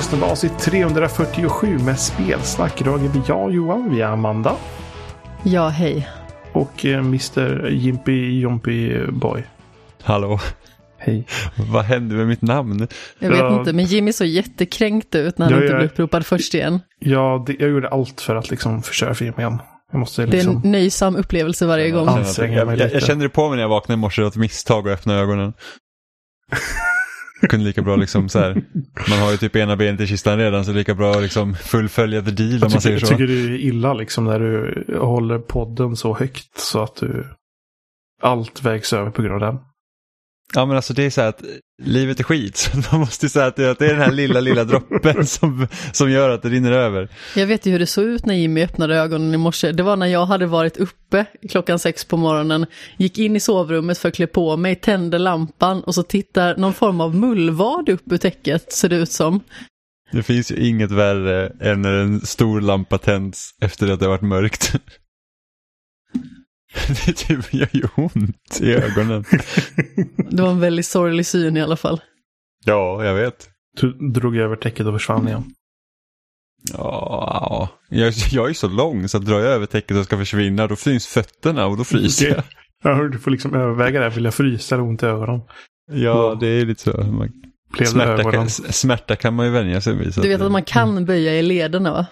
Du lyssnar på avsnitt 347 med spelsnack. Idag är vi jag, Johan, vi är Amanda Ja, hej. och eh, Mr Jimpy Jompy Boy. Hallå, Hej. vad hände med mitt namn? Jag vet inte, men Jimmy såg jättekränkt ut när han Ja, inte blev uppropad först igen. Ja, det, jag gjorde allt för att liksom förstöra för igen. Jag måste Det är en liksom... nöjsam upplevelse varje gång. Ja. Jag, jag, jag kände det på mig när jag vaknade i morse, att misstag och öppna ögonen. Jag kunde lika bra liksom så här, man har ju typ ena benet i kistan redan så lika bra liksom fullfölja the deal om Jag man tycker, säger jag så. tycker det är illa liksom när du håller podden så högt så att du... Allt vägs över på grund av den. Ja men alltså det är så här att livet är skit. Så man måste säga att det, är den här lilla, lilla droppen som, som gör att det rinner över. Jag vet ju hur det såg ut när Jimmy öppnade ögonen i morse. Det var när jag hade varit uppe klockan sex på morgonen, gick in i sovrummet för att klä på mig, tände lampan och så tittar någon form av mullvad upp ur täcket, ser det ut som. Det finns ju inget värre än när en stor lampa tänds efter att det har varit mörkt. Det typ gör ju ont i ögonen. Det var en väldigt sorglig syn i alla fall. Ja, jag vet. Du drog över täcket och försvann igen. Ja, jag, jag är så lång så att drar jag över täcket och ska försvinna då syns fötterna och då fryser jag. Ja, du får liksom överväga det. Vill jag frysa eller ont i ögonen? Ja, det är lite så. Man, smärta, kan, smärta kan man ju vänja sig vid. Du vet att- att man kan böja i lederna va?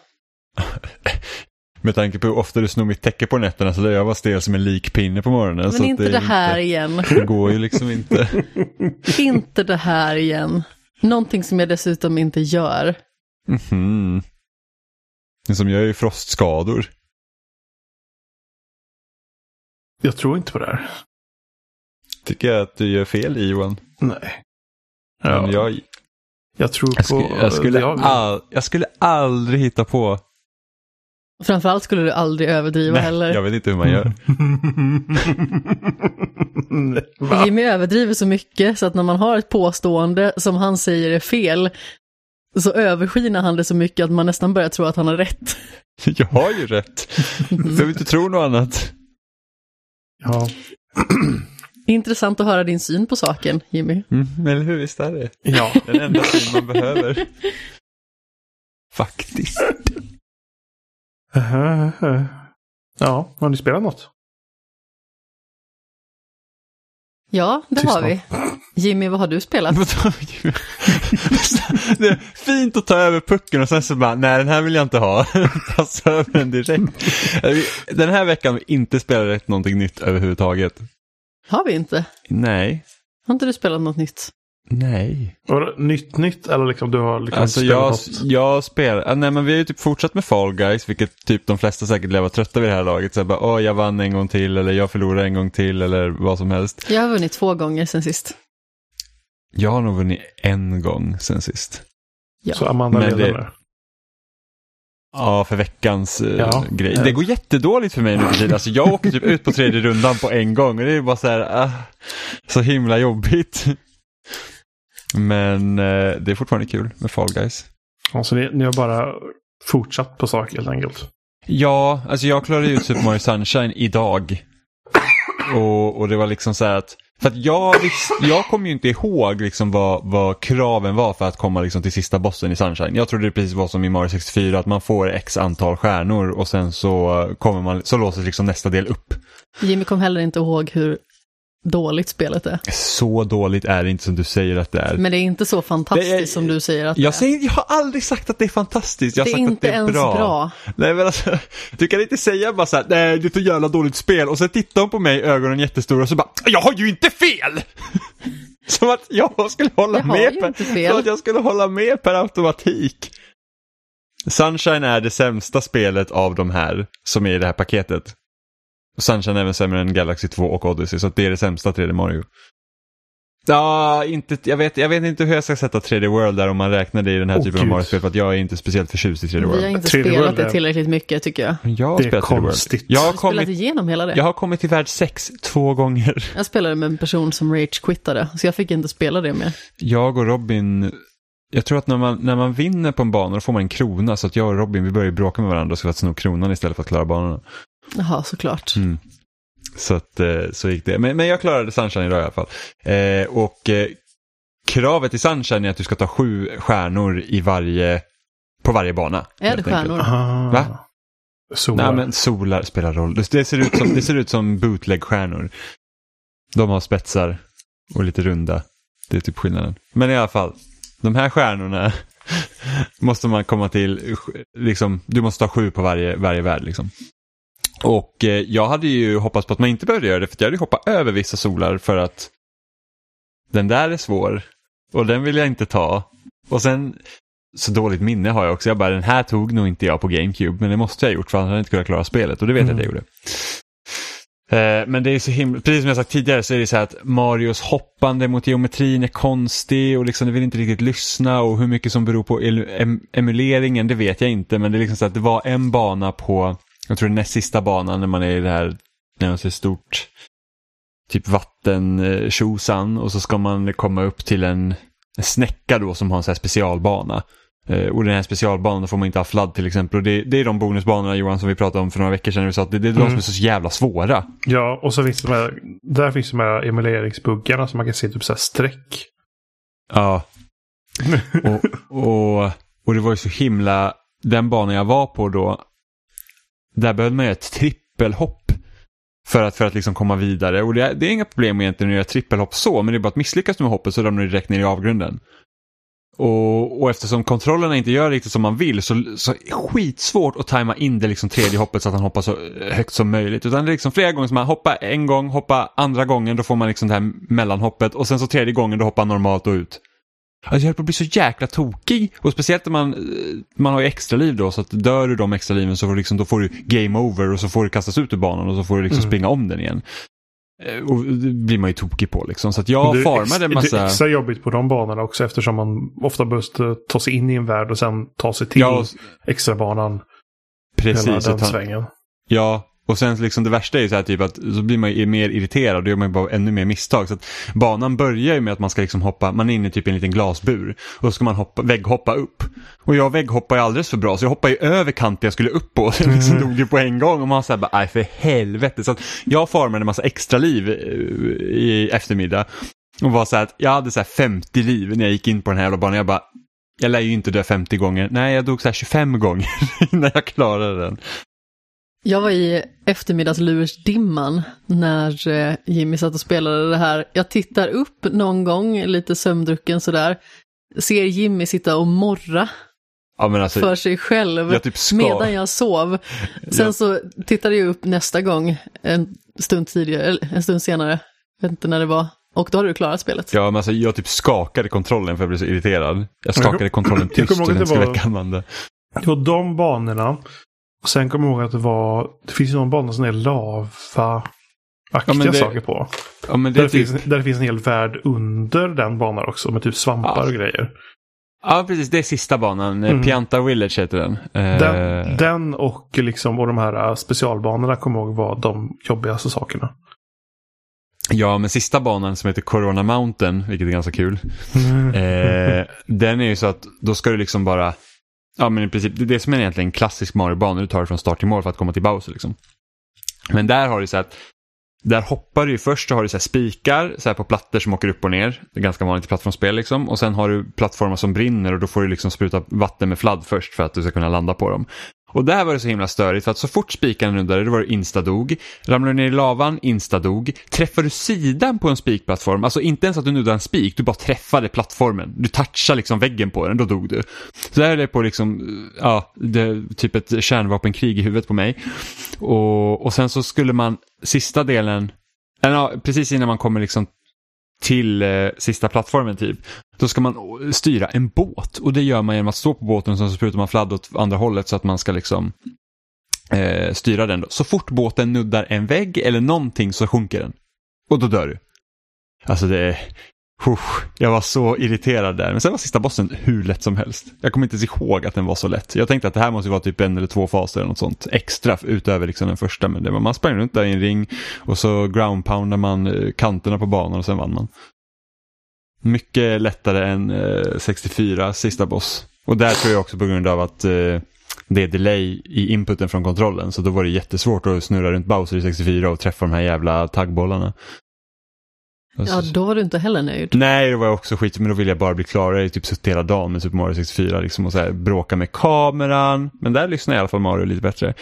Med tanke på hur ofta du snor mitt täcke på nätterna så lär jag vara stel som en likpinne på morgonen. så Men att inte är det här Inte, igen. det går ju liksom inte. Inte det här igen. Någonting som jag dessutom inte gör. Mhm. Det som gör ju frostskador. Jag tror inte på det här. Tycker jag att du gör fel i Johan. Nej. Men Ja, jag, jag tror jag, på... skulle, jag, skulle jag, all, jag skulle aldrig hitta på. Framförallt skulle du aldrig överdriva heller. jag vet inte hur man gör. Nej, Va? Jimmy överdriver så mycket så att när man har ett påstående som han säger är fel så överskiner han det så mycket att man nästan börjar tro att han har rätt. Jag har ju rätt. Jag vill inte tro något annat. Ja. Intressant att höra din syn på saken, Jimmy. Mm, eller hur, visst är det. ja. Den enda syn man behöver. Faktiskt. Ja, har ni spelat något? Ja, det har vi. Jimmy, vad har du spelat? det är fint att ta över pucken och sen så bara, nej den här vill jag inte ha. Passa över den direkt. Den här veckan har vi inte spelat någonting nytt överhuvudtaget. Har vi inte? Nej. Har inte du spelat något nytt? Nej. Var det nytt nytt eller liksom du har liksom Alltså spelat jag, något? jag spelar, ah, nej men vi har ju typ fortsatt med Fall Guys, vilket typ de flesta säkert lär vara trötta vid det här laget. Så här bara, åh jag vann en gång till eller jag förlorade en gång till eller vad som helst. Jag har vunnit två gånger sen sist. Jag har nog vunnit en gång sen sist. Ja. Så Amanda Men leder det-. Ja, för veckans eh, Ja. grej. Det går jättedåligt för mig nu för tiden. Alltså, jag åker typ ut på tredje rundan på en gång och det är bara så här, ah, så himla jobbigt. Men eh, det är fortfarande kul med Fall Guys. Alltså ni, ni har bara fortsatt på saker helt enkelt. Ja, alltså jag klarade ut Super Mario Sunshine idag. Och, och det var liksom så här att, för att jag, visst, jag kommer ju inte ihåg liksom vad, vad kraven var för att komma liksom till sista bossen i Sunshine. Jag trodde det precis var som i Mario 64, att man får x antal stjärnor och sen så, kommer man, så låses liksom nästa del upp. Jimmy kom heller inte ihåg hur dåligt spelet är. Så dåligt är det inte som du säger att det är. Men det är inte så fantastiskt Det är- som du säger att det jag, är. säger, jag har aldrig sagt att det är fantastiskt, jag har det är sagt att inte det är ens bra. bra. Nej men alltså, du kan inte säga bara såhär, nej det är ett så jävla dåligt spel och sen tittar hon på mig, ögonen jättestora och så bara, jag har ju inte fel! Som att jag skulle hålla Jag med per, inte. Som att jag skulle hålla med per automatik. Sunshine är det sämsta spelet av de här som är i det här paketet. Och Sunshine är även sämre än Galaxy 2 och Odyssey, så att det är det sämsta 3D Mario. Ja, inte, jag, vet, jag vet inte hur jag ska sätta 3D World där om man räknar det i den här Åh, typen av Gud. Mario-spel, för att jag är inte speciellt förtjust i 3D Vi har World. inte 3D spelat World det tillräckligt mycket tycker jag. Jag har Det är spelat 3D World. konstigt. Jag har, har spelat kommit, igenom hela det. jag har kommit till värld 6 två gånger. Jag spelade med en person som rage-quittade, så jag fick inte spela det mer. Jag och Robin, jag tror att när man, när man vinner på en bana då får man en krona, så att jag och Robin vi börjar bråka med varandra och ska sno kronan istället för att klara banorna. Jaha, såklart. Mm. Så att, eh, så gick det. Men, men jag klarade Sunshine idag i alla fall. Eh, och eh, kravet i Sunshine är att du ska ta sju stjärnor i varje, på varje bana. Är det stjärnor? Va? Solar. Nej men solar spelar roll. Det, ser ut som, det ser ut som bootleg-stjärnor. De har spetsar och lite runda. Det är typ skillnaden. Men i alla fall, de här stjärnorna måste man komma till, liksom, du måste ha sju på varje, varje värld. Liksom. Och eh, jag hade ju hoppats på att man inte behövde göra det för jag hade hoppat över vissa solar för att den där är svår och den vill jag inte ta. Och sen, så dåligt minne har jag också, jag bara den här tog nog inte jag på GameCube men det måste jag ha gjort för annars hade jag inte kunnat klara spelet och det vet jag att jag gjorde. Eh, Men det är så himla, precis som jag sagt tidigare så är det så här att Marios hoppande mot geometrin är konstig och liksom det vill inte riktigt lyssna och hur mycket som beror på emuleringen det vet jag inte men det är liksom så att det var en bana på, jag tror är näst sista banan när man är i det här, när man ser stort typ vattentjosan och så ska man komma upp till en, en snäcka då som har en så här specialbana. Eh, Och den här specialbanan får man inte ha fladd till exempel. Och det, det är de bonusbanorna Johan som vi pratade om för några veckor sedan. Vi sa att det, det är de Mm. som är så jävla svåra. Ja, och så finns det de här, där finns de här emuleringsbuggarna som man kan se typ så här streck. Ja. Och, och, och det var ju så himla, den banan jag var på då, där behövde man göra ett trippelhopp för att, för att liksom komma vidare. Och det är, det är inga problem egentligen att göra trippelhopp så, men det är bara att misslyckas du med hoppet så ramlar du direkt ner i avgrunden. Och, och eftersom kontrollerna inte gör riktigt som man vill så, så är det skitsvårt att tajma in det liksom tredje hoppet så att han hoppar så högt som möjligt. Utan det är liksom flera gånger som man hoppar en gång, hoppar andra gången, då får man liksom det här mellanhoppet och sen så tredje gången då hoppar han normalt och ut. Alltså jag höll på att bli så jäkla tokig. Och speciellt när man, eh, man har ju extra liv då så att dör du de extra liven så får du liksom, då får du game over och så får du kastas ut ur banan och så får du liksom Mm. springa om den igen. Eh, Och det blir man ju tokig på liksom. Så att jag det, farmade en det massa... är extra jobbigt på de banorna också eftersom man ofta måste ta sig in i en värld och sen ta sig till Ja, och- extra banan hela precis. den att han- svängen. Ja, och sen liksom det värsta är ju så här typ att så blir man ju mer irriterad och gör man ju bara ännu mer misstag. Så att banan börjar ju med att man ska liksom hoppa, man är inne typ i en liten glasbur och så ska man hoppa, vägghoppa upp. Och jag vägghoppar ju alldeles för bra så jag hoppar ju över kanten jag skulle upp på. Jag liksom dog ju på en gång och man säger bara, nej för helvete. Så att jag formade en massa extra liv eh, i eftermiddag. Och var så att jag hade så här 50 liv när jag gick in på den här jävla banan. Jag bara, jag lär ju inte dö 50 gånger. Nej, jag dog så här 25 gånger innan jag klarade den. Jag var i eftermiddagslursdimman när eh, Jimmy satt och spelade det här. Jag tittar upp någon gång, lite sömndrucken sådär, ser Jimmy sitta och morra Ja, men alltså, för sig själv jag typ medan jag sov. Sen Ja. så tittade jag upp nästa gång, en stund tidigare, eller en stund senare, jag vet inte när det var, och då hade du klarat spelet. Ja, men alltså, jag typ skakade kontrollen för jag blev så irriterad. Jag skakade kontrollen jag tyst ihåg den att det skulle var- väcka Amanda. Det var de banorna. Och sen kommer jag ihåg att det var, det finns ju någon bana som är lava-aktiga Ja, men det- saker på. Ja, det Där är det, typ... finns, där det finns en hel värld under den banan också med typ svampar Ja. och grejer. Ja, precis. Det är sista banan. Mm. Pianta Village heter den. Eh, Den, den och, liksom, och de här äh, specialbanorna kommer jag ihåg var de jobbigaste sakerna. Ja, men sista banan som heter Corona Mountain, vilket är ganska kul. Eh, den är ju så att då ska du liksom bara... Ja, men i princip, det är det som är egentligen en klassisk Mario-bana. Du tar det från start till mål för att komma till Bowser liksom. Men där har du så att där hoppar du ju först så har du så här spikar så här på plattor som åker upp och ner. Det är ganska vanligt i plattformsspel liksom. Och sen har du plattformar som brinner och då får du liksom spruta vatten med fladd först för att du ska kunna landa på dem. Och där var det så himla störigt för att så fort spikarna nuddade då var det instadog. Ramlade du ner i lavan, instadog. Träffar du sidan på en spikplattform, alltså inte ens att du nuddade en spik, du bara träffade plattformen. Du touchade liksom väggen på den, då dog du. Så där är det på liksom, ja, det, typ ett kärnvapenkrig i huvudet på mig. Och, och sen så skulle man, sista delen, eller ja, precis innan man kommer liksom till eh, sista plattformen typ. Då ska man styra en båt och det gör man genom att stå på båten och så sprutar man fladd åt andra hållet så att man ska liksom eh, styra den. Då. Så fort båten nuddar en vägg eller någonting så sjunker den. Och då dör du. Alltså det är... Usch, jag var så irriterad där. Men sen var sista bossen hur lätt som helst. Jag kommer inte ens ihåg att den var så lätt. Jag tänkte att det här måste vara typ en eller två faser eller något sånt extra utöver liksom den första. Men det var, man sprang runt där i en ring och så groundpoundade man eh, kanterna på banan och sen vann man. Mycket lättare än eh, 64 sista boss. Och där tror jag också på grund av att eh, det är delay i inputen från kontrollen. Så då var det jättesvårt att snurra runt Bowser i 64 och träffa de här jävla taggbollarna. Ja, då var du inte heller nöjd. Nej, det var jag också skit, men då ville jag bara bli klar. Jag ju typ suttit hela dagen med Super Mario 64 liksom, och så här, bråka med kameran. Men där lyssnar i alla fall Mario lite bättre.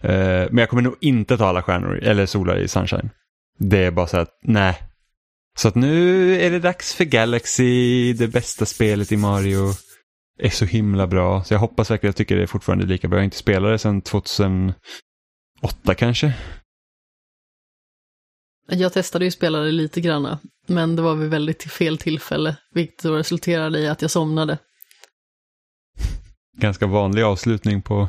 Eh, men jag kommer nog inte ta alla stjärnor, eller solar i Sunshine. Det är bara så att, nej. Så att nu är det dags för Galaxy, det bästa spelet i Mario. Är så himla bra, så jag hoppas verkligen, jag tycker det är fortfarande lika bra. Jag har inte spelat det sedan 2008 kanske. Jag testade ju spela det lite granna, men det var vid väldigt fel tillfälle, vilket då resulterade i att jag somnade. Ganska vanlig avslutning på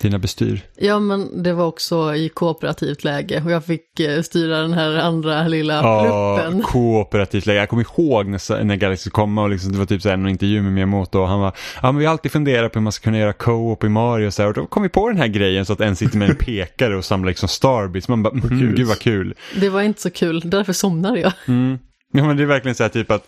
dina bestyr. Ja, men det var också i kooperativt läge och jag fick eh, styra den här andra lilla Ja, pluppen. kooperativt läge. Jag kommer ihåg när, när Galaxy kom och liksom, det var typ så här, en intervju med Miyamoto och han var, ja men vi har alltid funderat på hur man ska kunna göra co-op i Mario och så här, och då kom vi på den här grejen så att en sitter med en pekare och samlar liksom starbits. Man bara, mm, kul. gud vad kul. Det var inte så kul, därför somnade jag. Mm. Ja men det är verkligen så här typ att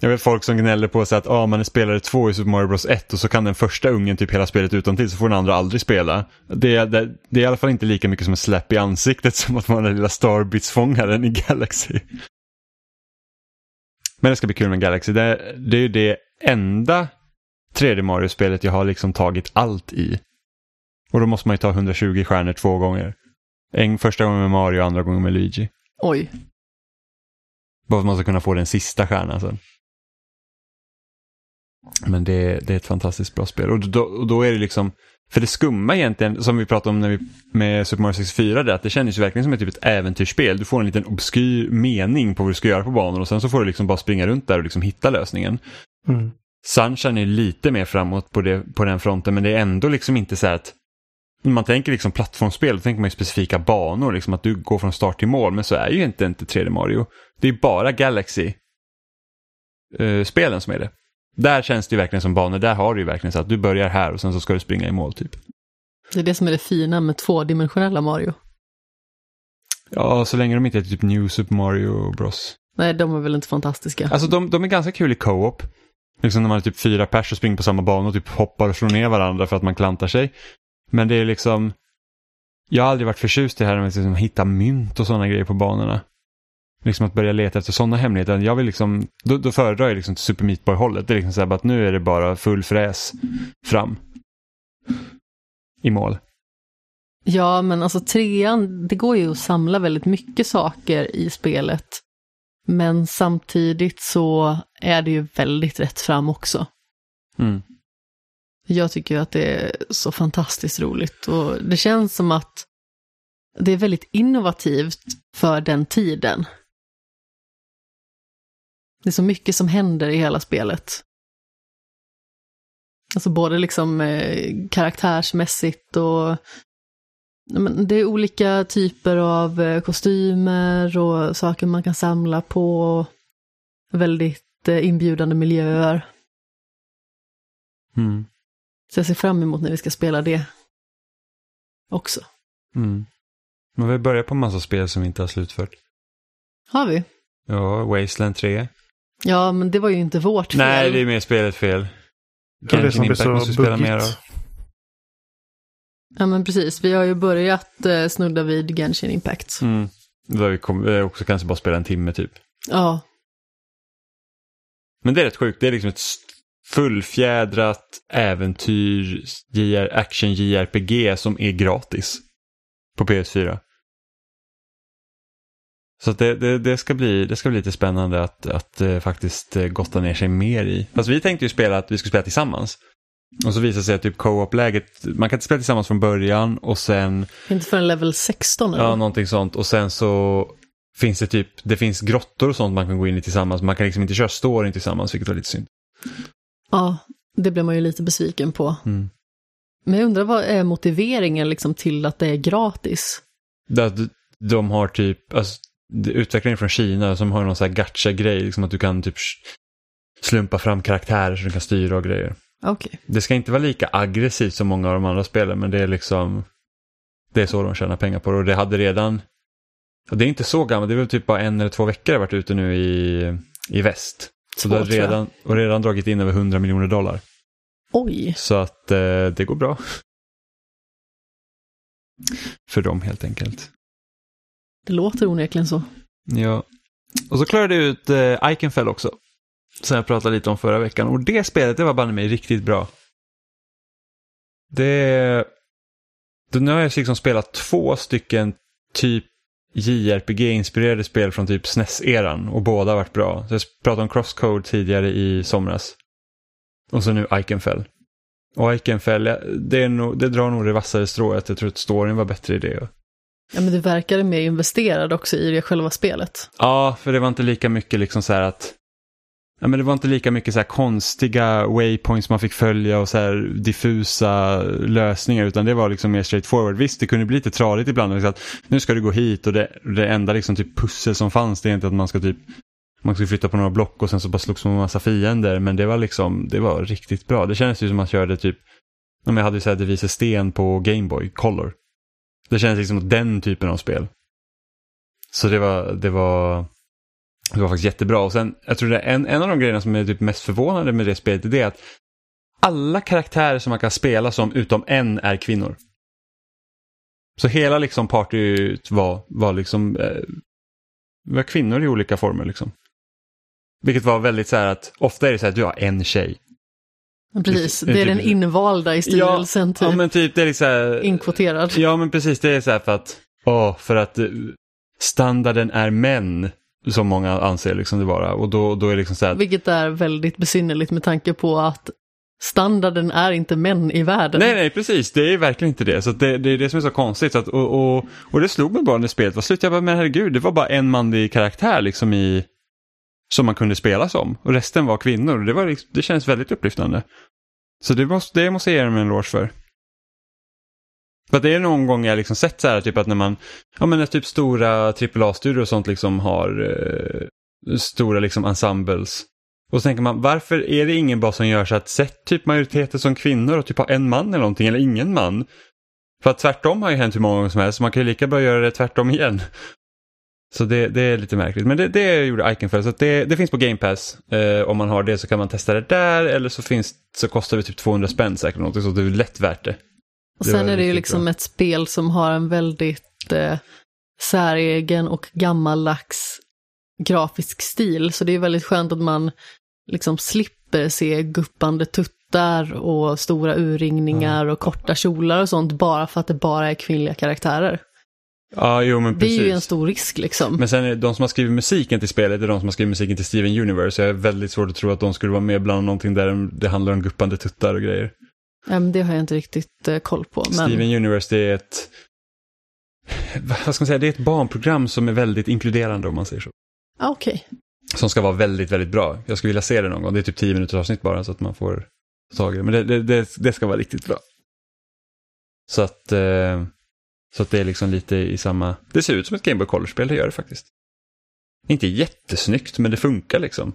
jag vet folk som gnäller på sig att ah, man är spelare två i Super Mario Bros 1 och så kan den första ungen typ hela spelet utan till så får den andra aldrig spela. Det, är- det, det är i alla fall inte lika mycket som en släpp i ansiktet som att vara den lilla Starbits-fångaren i Galaxy. Men det ska bli kul med Galaxy. Det, det är ju det enda 3D Mario-spelet jag har liksom tagit allt i. Och då måste man ju ta 120 stjärnor två gånger. En första gången med Mario och andra gången med Luigi. Oj, Bara för att man ska kunna få den sista stjärnan sen. Men det, det är ett fantastiskt bra spel. Och då, och då är det liksom, för det skumma egentligen, som vi pratade om när vi, med Super Mario 64, det är att det känns ju verkligen som ett, typ ett äventyrsspel. Du får en liten obskyr mening på vad du ska göra på banan och sen så får du liksom bara springa runt där och liksom hitta lösningen. Mm. Sunshine är lite mer framåt på, det, på den fronten men det är ändå liksom inte så här att man tänker liksom plattformsspel, då tänker man ju specifika banor, liksom att du går från start till mål, men så är ju inte, inte 3D Mario. Det är bara Galaxy-spelen som är det. Där känns det ju verkligen som banor, där har du ju verkligen så att du börjar här och sen så ska du springa i mål typ. det är det som är det fina med tvådimensionella Mario. Ja, så länge de inte är typ New Super Mario Bros. Nej, de är väl inte fantastiska. Alltså de, de är ganska kul i co-op. Liksom när man är typ fyra pers och springer på samma bana och typ hoppar och slår ner varandra för att man klantar sig. Men det är liksom... Jag har aldrig varit förtjust i det här med att liksom hitta mynt och sådana grejer på banorna. Liksom att börja leta efter sådana hemligheter. Jag vill liksom, då, då föredrar jag liksom till Super Meat Boy-hållet. Det är liksom så här att nu är det bara full fräs fram. I mål. Ja, men alltså trean, det går ju att samla väldigt mycket saker i spelet. Men samtidigt så är det ju väldigt rätt fram också. Mm. Jag tycker att det är så fantastiskt roligt och det känns som att det är väldigt innovativt för den tiden. Det är så mycket som händer i hela spelet. Alltså både liksom eh, karaktärsmässigt och men det är olika typer av eh, kostymer och saker man kan samla på. Väldigt eh, inbjudande miljöer. Mm. Så jag ser fram emot när vi ska spela det också. Mm. Men vi börjar på massa spel som vi inte har slutfört. Har vi? Ja, Wasteland 3. Ja, men det var ju inte vårt fel. Nej, det är mer spelet fel. Det är det som blir Impact så måste vi spela mer av. Ja, men precis. Vi har ju börjat eh, snudda vid Genshin Impact. Mm. Där vi kom, vi också kanske bara spela en timme typ. Ja, Men det är rätt sjukt. Det är liksom ett fullfjädrat äventyr, action JRPG som är gratis. På PS4. Så det, det, det, ska bli, det ska bli lite spännande att, att eh, faktiskt eh, gotta ner sig mer i. Fast vi tänkte ju spela att vi skulle spela tillsammans. Och så visade det sig att typ co-op-läget, man kan inte spela tillsammans från början och sen inte förrän level 16 eller? Ja, någonting sånt. Och sen så finns det typ, det finns grottor och sånt man kan gå in i tillsammans. Man kan liksom inte köra storyn tillsammans, vilket var lite synd. ja, det blev man ju lite besviken på. Mm. Men jag undrar vad är motiveringen liksom till att det är gratis? Att de har typ, alltså, utvecklingen från Kina som har någon sån här gacha-grej, liksom att du kan typ slumpa fram karaktärer så du kan styra och grejer. Okej. Det ska inte vara lika aggressivt som många av de andra spelen, men det är liksom, det är så de tjänar pengar på det. Och det hade redan, och det är inte så gammalt, det är väl typ bara en eller två veckor det varit ute nu i, i väst. Så det har redan, och redan dragit in över 100 miljoner dollar. Oj. Så att eh, det går bra. För dem helt enkelt. Det låter onekligen så. Ja. Och så klarade jag ut eh, Ikenfell också. Som jag pratade lite om förra veckan. Och det spelet, det var banne mig riktigt bra. Det... det nu har jag liksom spelat två stycken typ JRPG-inspirerade spel från typ SNES-eran och båda har varit bra. Så jag pratade om Crosscode tidigare i somras. Och så nu Ikenfell. Och Ikenfell, det, är nog, det drar nog det vassare strået. Jag tror att storyn var bättre i det. Ja, men du verkade mer investerad också i det själva spelet. Ja, för det var inte lika mycket liksom så här att Ja, men det var inte lika mycket så här konstiga waypoints man fick följa och så här diffusa lösningar utan det var liksom mer straightforward. Visst, det kunde bli lite tradigt ibland. Liksom att nu ska du gå hit och det, det enda liksom typ pussel som fanns det är inte att man ska typ man ska flytta på några block och sen så bara slogs man med massa fiender. Men det var liksom, det var riktigt bra. Det kändes ju som att man körde typ, om jag hade så här Devise Sten på Gameboy Color. Det kändes liksom som den typen av spel. Så det var, det var, det var faktiskt jättebra. Och sen, jag tror det är en, en av de grejerna som är typ mest förvånande med det spelet det är att alla karaktärer som man kan spela som utom en är kvinnor. Så hela liksom partyt var, var liksom eh, var kvinnor i olika former liksom. Vilket var väldigt så här att ofta är det så här att du har en tjej. Precis, det är den invalda i styrelsen. Ja, typ. ja men typ det är liksom Inkvoterad. Ja men precis, det är så här för att, åh, för att eh, standarden är män. Som många anser liksom det vara. Och då, då är det liksom så här... Vilket är väldigt besynnerligt med tanke på att standarden är inte män i världen. Nej, nej, precis. Det är verkligen inte det. Så det, det är det som är så konstigt. Så att, och, och, och det slog mig bara när spelet var slut. Jag bara, men herregud, det var bara en manlig karaktär liksom i som man kunde spela som. Och resten var kvinnor. Det, var, det känns väldigt upplyftande. Så det måste, det måste jag ge dem en eloge för. För det är någon gång jag liksom sett så här typ att när man, ja men när typ stora AAA-studior och sånt liksom har eh, stora liksom ensembles. Och så tänker man varför är det ingen bara som gör så att sett typ majoriteten som kvinnor och typ ha en man eller någonting eller ingen man. För att tvärtom har ju hänt hur många gånger som helst så man kan ju lika bra göra det tvärtom igen. Så det, det är lite märkligt. Men det, det gjorde Iconfell. Så det, det finns på Game Pass. Eh, om man har det så kan man testa det där. Eller så, finns, så kostar det typ 200 spänn säkert. Något, så det är lätt värt det. Och sen är det ju liksom bra. ett spel som har en väldigt eh, säregen och gammaldags grafisk stil. Så det är väldigt skönt att man liksom slipper se guppande tuttar och stora urringningar mm. och korta kjolar och sånt bara för att det bara är kvinnliga karaktärer. Ja, jo men precis. Det är ju en stor risk liksom. Men sen är de som har skrivit musiken till spelet är de som har skrivit musiken till Steven Universe. Jag är väldigt svårt att tro att de skulle vara med bland någonting där det handlar om guppande tuttar och grejer. Ja, men det har jag inte riktigt uh, koll på. Men... Steven Universe det är ett vad ska man säga, det är ett barnprogram som är väldigt inkluderande om man säger så. Ah, Okej. Okay. Som ska vara väldigt, väldigt bra. Jag skulle vilja se det någon gång. Det är typ tio minuters avsnitt bara så att man får tag i det. Men det, det, det, det ska vara riktigt bra. Så att eh, så att det är liksom lite i samma... Det ser ut som ett Game Boy Color-spel, det gör det faktiskt. Inte jättesnyggt, men det funkar liksom.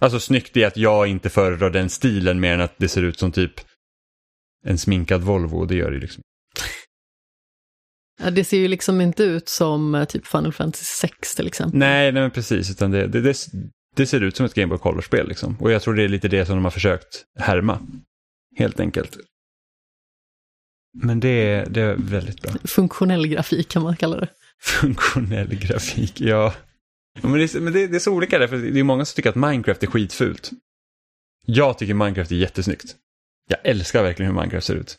Alltså snyggt i att jag inte föredrar den stilen mer än att det ser ut som typ en sminkad Volvo, det gör det liksom. Ja, det ser ju liksom inte ut som eh, typ Final Fantasy 6 till exempel. Nej, nej men precis, utan det, det, det, det ser ut som ett Game Boy Color-spel liksom. Och jag tror det är lite det som de har försökt härma. Helt enkelt. Men det är, det är väldigt bra. Funktionell grafik kan man kalla det. Funktionell grafik, ja. Men, det är, men det, det är så olika där, för det är många som tycker att Minecraft är skitfult. Jag tycker Minecraft är jättesnyggt. Jag älskar verkligen hur Minecraft ser ut.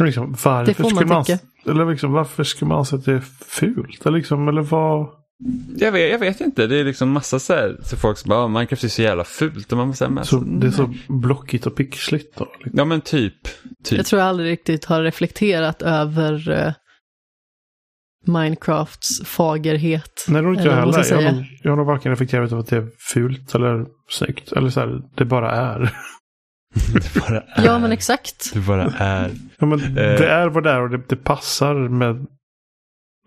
Liksom, varför det får man, man tycka. Eller liksom, varför ska man anse att det är fult? Eller, liksom, eller vad? Jag vet, jag vet inte, det är liksom massa så här, så folk som bara, oh, Minecraft är så jävla fult. Och man så, här, så det är så blockigt och pixligt då? Liksom. Ja men typ, typ. Jag tror jag aldrig riktigt har reflekterat över uh, Minecrafts fagerhet. Nej, det har inte jag heller. Jag, jag, har nog, jag har nog varken reflekterat över att det är fult eller snyggt. Eller så här, det bara är. det bara är. Ja men exakt. Det bara är. Ja, men uh, det är vad det är och det, det passar med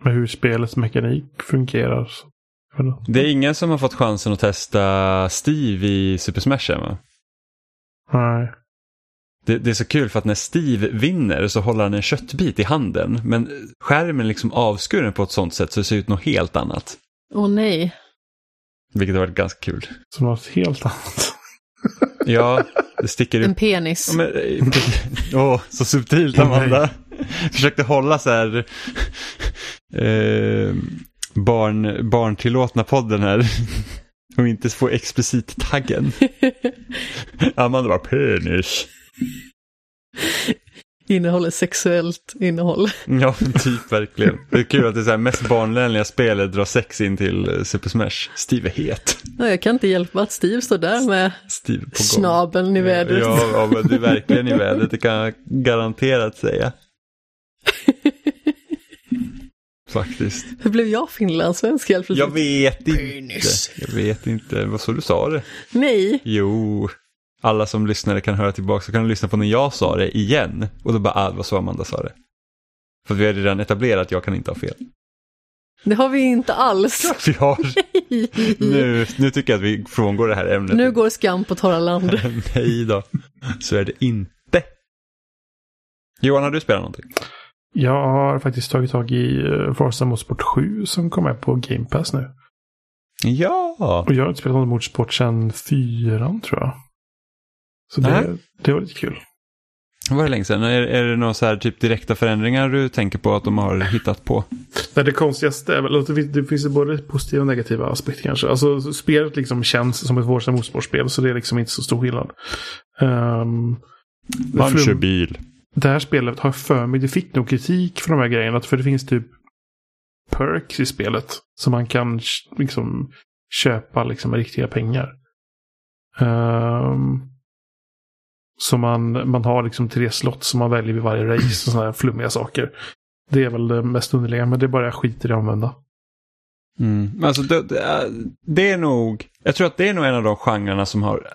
med hur spelets mekanik fungerar. Det är ingen som har fått chansen att testa Steve i Super Smash va? Nej. Det, det, är så kul för att när Steve vinner så håller han en köttbit i handen. Men skärmen är liksom avskuren på ett sånt sätt så det ser ut något helt annat. Åh oh, nej. Vilket har varit ganska kul. Som något helt annat. ja, det sticker ut. En penis. Åh, oh, så subtilt Amanda. Försökte hålla så här eh, barn, barntillåtna podden här. Och inte få explicit-taggen. Amanda var penis. Innehåller sexuellt innehåll. Ja, typ verkligen. Det är kul att det är så här mest barnvänliga spelet drar sex in till eh, Super Smash. Steve är het. Ja, jag kan inte hjälpa att Steve står där med Steve snabeln i vädret. Ja, ja, men du är verkligen i vädret, det kan jag garanterat säga. Faktiskt. Hur blev jag finlandssvensk helt plötsligt? Jag vet inte. Jag vet inte. Vad så du sa det? Nej, Jo. Alla som lyssnade kan höra tillbaka så kan de lyssna på när jag sa det igen. Och då bara, ah, det var så Amanda sa det. För vi har redan etablerat att jag kan inte ha fel. det har vi inte alls. Vi har, nu, nu tycker jag att vi frångår det här ämnet. Nu går skam på torra land. Nej då, så är det inte. Johan, har du spelat någonting? Jag har faktiskt tagit tag i eh, Forza Motorsport 7 som kom med på Game Pass nu. Ja, Och jag har inte spelat något motorsport sedan fyran tror jag. Så det, Nej. det var lite kul. var det länge sedan? Är, är det några så här typ direkta förändringar du tänker på att de har hittat på? Nej, det konstigaste är väl att det finns, både positiva och negativa aspekter kanske. Alltså spelet liksom känns som ett Forza Motorsport-spel så det är liksom inte så stor skillnad. Um, Man kör bil det här spelet har för mig, det fick nog kritik för de här grejerna. För det finns typ perks i spelet. Som man kan liksom köpa liksom med riktiga pengar. Ehm, um, så man, man har liksom tre slott som man väljer vid varje race och sådana här flummiga saker. Det är väl det mest underliga, men det är bara jag skiter i att använda. Mm. Alltså det, det, är, det är nog, jag tror att det är nog en av de genrerna som har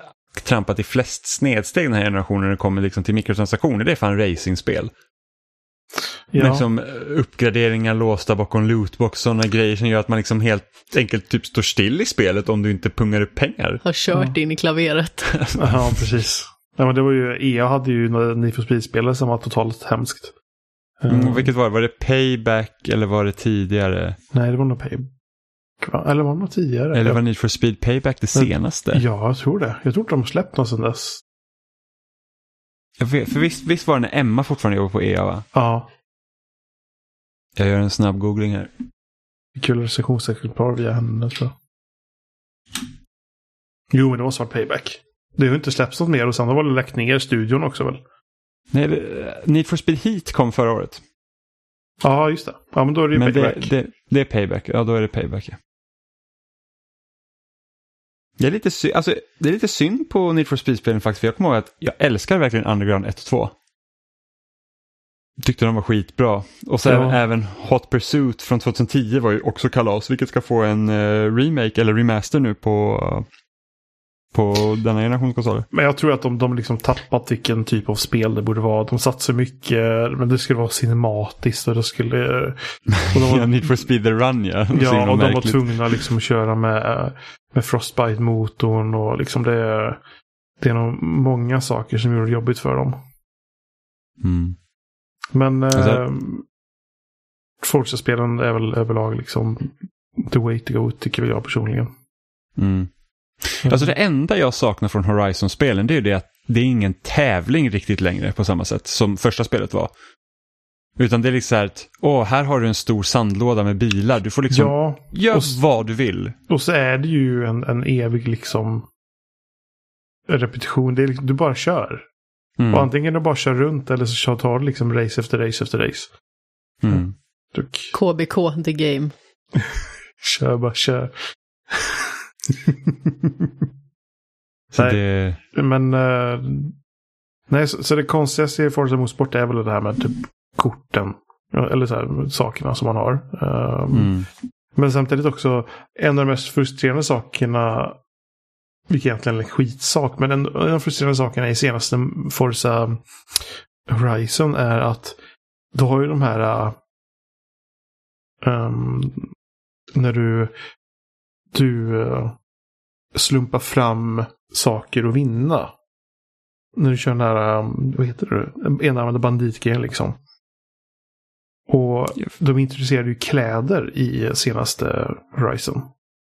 trampat i flest snedsteg den här generationen när det kommer liksom till mikrotransaktioner. Det är fan racingspel. Ja, Liksom eh, uppgraderingar låsta bakom lootbox, sådana grejer som gör att man liksom helt enkelt typ står still i spelet om du inte pungar upp pengar. Har kört in i klaveret. ja precis. Ja, men det var ju, EA hade ju några for Speed-spelare som var totalt hemskt. Mm, och vilket var det? Var det Payback eller var det tidigare? Nej, det var nog Pay. Eller var det något tidigare? Eller var Need for Speed Payback det senaste? Ja, jag tror det. Jag tror inte de har släppt något sedan dess. Vet, för visst, visst var det när Emma fortfarande jobbade på EA va? Ja, Jag gör en snabb googling här. kul recensionsexemplar via henne tror jag. Jo, men det måste vara Payback. Det har ju inte släppts något mer och sen har väl lagt ner studion också väl? Nej, det- Need for Speed Heat kom förra året. Ja, just det. Ja, men då är det ju Men det, Payback. det, det är Payback, ja då är det Payback. Ja. Det är, lite sy- alltså, det är lite synd på Need for Speed-spelen faktiskt, för jag kommer ihåg att jag älskar verkligen Underground 1 och 2. Tyckte de var skitbra. Och så Ja. även, även Hot Pursuit från 2010 var ju också kalas, vilket ska få en eh, remake eller remaster nu på, på denna generations konsoler. Men jag tror att de, de liksom tappat vilken typ av spel det borde vara. De satsar mycket, men det skulle vara cinematiskt och det skulle... Och de Ja, Need for Speed The Run ja. Ja, och de var tvungna liksom att köra med, med Frostbite-motorn och liksom det, det är nog många saker som gjorde det jobbigt för dem. Mm. Men Alltså- eh, Forza-spelen är väl överlag liksom the way to go tycker jag personligen. Mm. Alltså det enda jag saknar från Horizon-spelen det är ju det att det är ingen tävling riktigt längre på samma sätt som första spelet var. Utan det är liksom så här att, åh, här har du en stor sandlåda med bilar. Du får liksom, Ja, gör och s- vad du vill. och så är det ju en, en evig liksom repetition. Det är liksom, du bara kör. Mm. Och antingen du bara kör runt eller så kör- tar du liksom race efter race efter race. Mm. KBK, the game. kör bara kör. Så Nej. det, Men eh, nej, så, så det konstigaste i Forza Motorsport är väl det här med typ korten. Eller så här, sakerna som man har. Ehm, mm. Men samtidigt också en av de mest frustrerande sakerna. Vilket egentligen är en skitsak. Men en, en av de frustrerande sakerna i senaste Forza Horizon är att du har ju de här ehm, när du du eh, slumpar fram saker att vinna. När du kör den här, um, vad heter det, enarmade banditgrejen liksom. Och de introducerade ju kläder i senaste Horizon.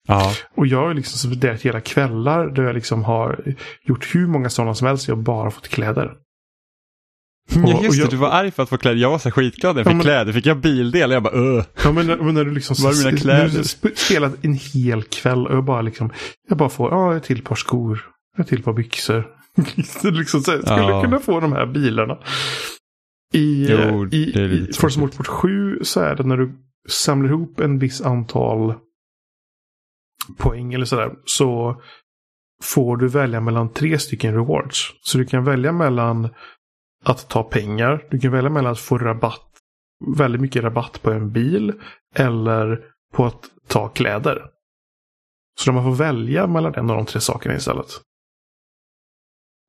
Ja. Och jag har liksom spenderat hela kvällar där jag liksom har gjort hur många sådana som helst. Jag har bara fått kläder. Ja, och just det, jag- du var arg för att få kläder. Jag var så skitglad när jag Ja, fick men- kläder. Fick jag bildel? Jag bara öh. Ja, men, när- men när du liksom Var mina när kläder? du sp- spelat en hel kväll och jag bara liksom, jag bara får, ja, ett till par skor, ett till par byxor. Liksom så här, skulle Ja. kunna få de här bilarna. I, Jo, eh, i, i Forza. Motorsport 7 så är det när du samlar ihop en viss antal poäng eller sådär så får du välja mellan tre stycken rewards. Så du kan välja mellan att ta pengar, du kan välja mellan att få rabatt, väldigt mycket rabatt på en bil eller på att ta kläder. Så man får välja mellan en av de tre sakerna istället.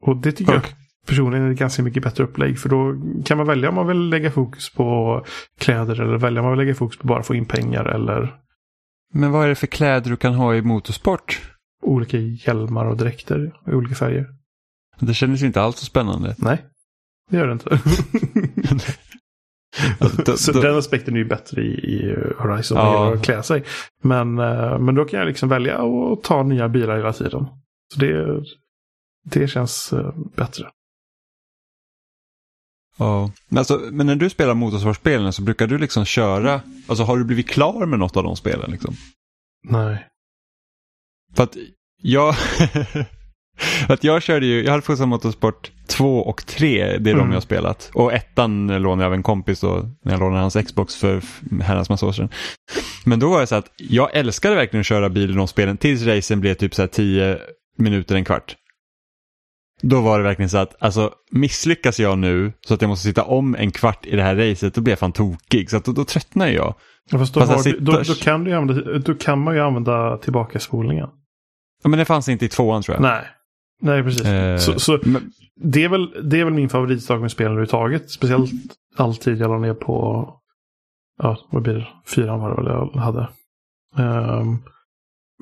Och det tycker jag personligen är ett ganska mycket bättre upplägg. För då kan man välja om man vill lägga fokus på kläder eller välja om man vill lägga fokus på bara få in pengar eller Men vad är det för kläder du kan ha i motorsport? olika hjälmar och dräkter i olika färger. Det kändes inte alls så spännande. Nej, det gör det inte. Alltså, Så den aspekten är ju bättre i, i Horizon Ja. att klä sig. Men, eh, men då kan jag liksom välja att ta nya bilar hela tiden. Så det, det känns eh, bättre. Ja. Men, alltså, men när du spelar motorsportspelen så brukar du liksom köra, alltså har du blivit klar med något av de spelen liksom? Nej. För att jag, att jag körde ju, jag hade Forza Motorsport 2 och 3, det är de Mm. jag har spelat. Och ettan lånade jag av en kompis då, när jag lånade hans Xbox för herrans massa år sedan. Men då var det så att jag älskade verkligen att köra bil i de spelen tills racen blev typ så här 10 minuter, en kvart. Då var det verkligen så att, alltså misslyckas jag nu så att jag måste sitta om en kvart i det här racet, då blir jag fan tokig. Så att då, då tröttnar jag. Ja, Fast då, Fast har, sitter- då, då, kan du använda, då kan man ju använda tillbaka spolningen. Ja, men det fanns inte i tvåan tror jag. Nej. Nej, precis. Eh, så, så men, det, är väl, det är väl min favoritsak med spelen överhuvudtaget. Speciellt alltid jag la ner på, ja, vad blir det? Fyran var det väl jag hade. Ehm,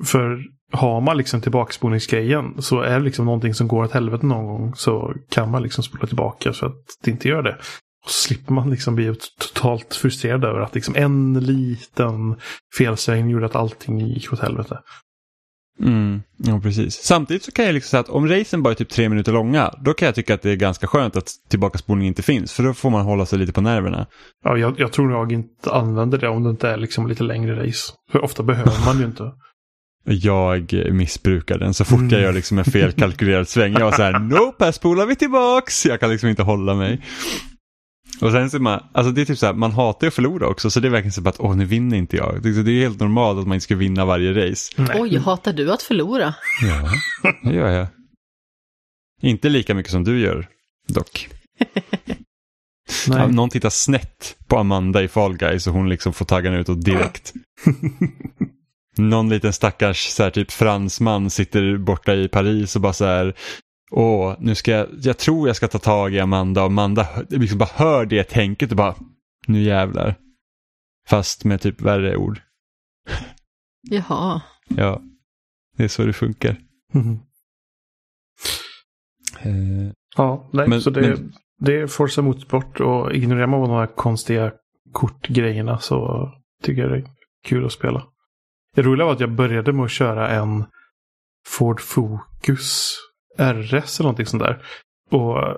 för har man liksom tillbakaspolningsgrejen så är det liksom någonting som går åt helvete någon gång så kan man liksom spola tillbaka så att det inte gör det. Och så slipper man liksom bli totalt frustrerad över att liksom en liten felsväng gjorde att allting gick åt helvete. Mm, ja, precis. Samtidigt så kan jag liksom säga att om racen bara är typ tre minuter långa, då kan jag tycka att det är ganska skönt att tillbakaspolning inte finns, för då får man hålla sig lite på nerverna. Ja, jag, jag tror jag inte använder det om det inte är liksom lite längre race. För ofta behöver man ju inte. Jag missbrukar den så fort Mm. jag gör liksom en felkalkylerad sväng. Jag var så här, nope, här spolar vi tillbaks. Jag kan liksom inte hålla mig. Och sen så man, alltså det är typ så här, man hatar ju att förlora också, så det är verkligen så att, åh nu vinner inte jag. Det är helt normalt att man inte ska vinna varje race. Nej. Oj, hatar du att förlora? Ja, det gör jag. Inte lika mycket som du gör, dock. Nej. Ja, någon tittar snett på Amanda i Fall Guys och hon liksom får taggarna utåt direkt. Någon liten stackars så här, typ fransman sitter borta i Paris och bara så här Åh, nu ska jag, jag tror jag ska ta tag i Amanda och Amanda liksom bara hör det tänket och bara nu jävlar. Fast med typ värre ord. Jaha. Ja, det är så det funkar. Eh, Ja, nej, Men- så det, men- det är Forza Motorsport och ignorerar man de här konstiga kortgrejerna så tycker jag det är kul att spela. Det roliga var att jag började med att köra en Ford Focus RS eller någonting sånt där. Och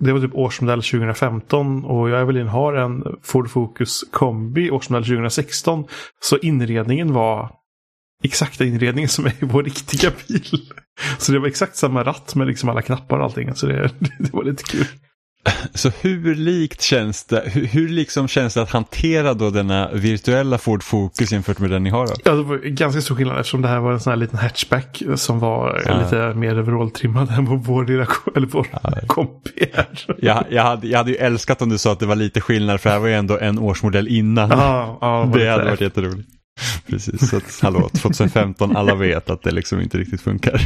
det var typ årsmodell 2015 och jag och Evelin har en Ford Focus kombi årsmodell 2016. Så inredningen var exakta inredningen som är i vår riktiga bil. Så det var exakt samma ratt med liksom alla knappar och allting. Så det, det var lite kul. Så hur likt känns det, hur, hur liksom känns det att hantera då denna virtuella Ford Focus jämfört med den ni har då? Ja, det var ganska stor skillnad eftersom det här var en sån här liten hatchback som var Ja. lite mer overall-trimmad än vår lilla eller vår kompi är. Jag, jag, hade, jag hade ju älskat om du sa att det var lite skillnad för det här var ju ändå en årsmodell innan. Ja, ja, det hade varit jätteroligt. Precis, så att hallå, 2015, alla vet att det liksom inte riktigt funkar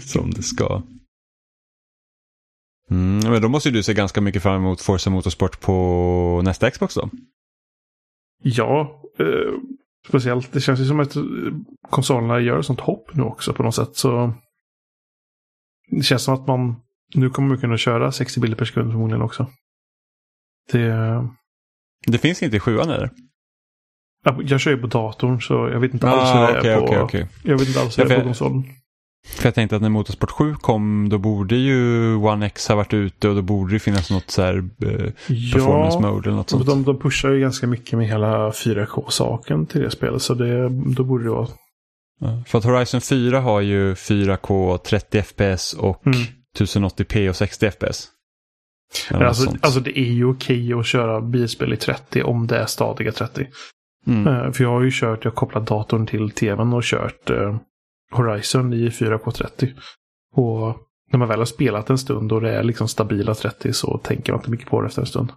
som det ska. Mm, men då måste ju du se ganska mycket fram emot Forza Motorsport på nästa Xbox då? Ja, eh, speciellt. Det känns ju som att konsolerna gör sånt hopp nu också på något sätt. Så det känns som att man nu kommer man kunna köra 60 bilder per sekund förmodligen också. Det, Det finns inte i sjuan eller? jag kör ju på datorn så jag vet inte alls hur det är okej, på, okej, okej. Jag vet inte alls hur Ja, det är på konsolen. För jag tänkte att när Motorsport 7 kom då borde ju One X ha varit ute och då borde det finnas något så här eh, performance mode eller något sånt. De, de pushar ju ganska mycket med hela 4K-saken till det spelet. Så det, då borde det vara... Ja, för att Horizon 4 har ju 4K 30 FPS och Mm. 1080p och 60 FPS. Alltså, alltså det är ju okej att köra bilspel i 30 om det är stadiga 30. mm. Eh, För jag har ju kört, jag har kopplat datorn till tvn och kört eh, Horizon i 4K30. Och när man väl har spelat en stund och det är liksom stabila 30 så tänker man inte mycket på det efter en stund.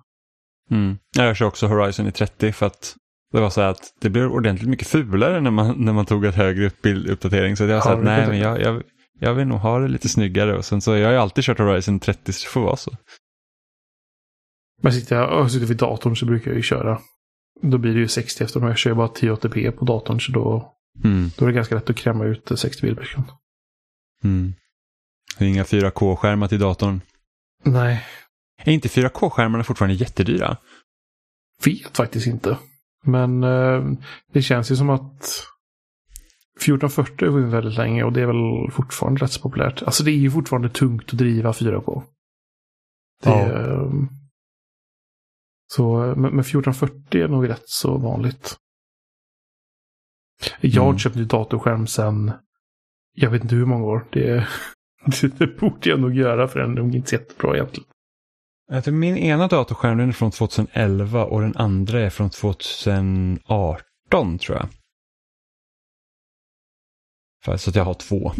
Mm. Jag kör också Horizon i 30 för att det var så att det blev ordentligt mycket fulare när man, när man tog ett högre upp bilduppdatering. Så jag Ja, sa att nej men jag jag, jag, vill nog ha det lite snyggare. Och sen så jag har ju alltid kört Horizon i 30 så det får vara så. Men sitter jag sitter vid datorn så brukar jag ju köra. Då blir det ju 60 eftersom jag kör bara 1080p på datorn så då, Mm. då är det ganska lätt att kräma ut eh, 60 bilder per sekund. Mm. Det är inga 4K-skärmar till datorn. Nej, Är inte 4K-skärmarna fortfarande jättedyra? vet faktiskt inte. Men eh, det känns ju som att 1440 har funnits väldigt länge och det är väl fortfarande rätt så populärt. Alltså det är ju fortfarande tungt att driva 4K. Det, Ja. eh, Så, men, men 1440 är nog rätt så vanligt. Jag har Mm. köpt ny datorskärm sedan, jag vet inte hur många år. Det, det, det borde jag nog göra för den är nog inte jättebra egentligen. Min ena datorskärm är från 2011 och den andra är från 2018 tror jag. Så att jag har två.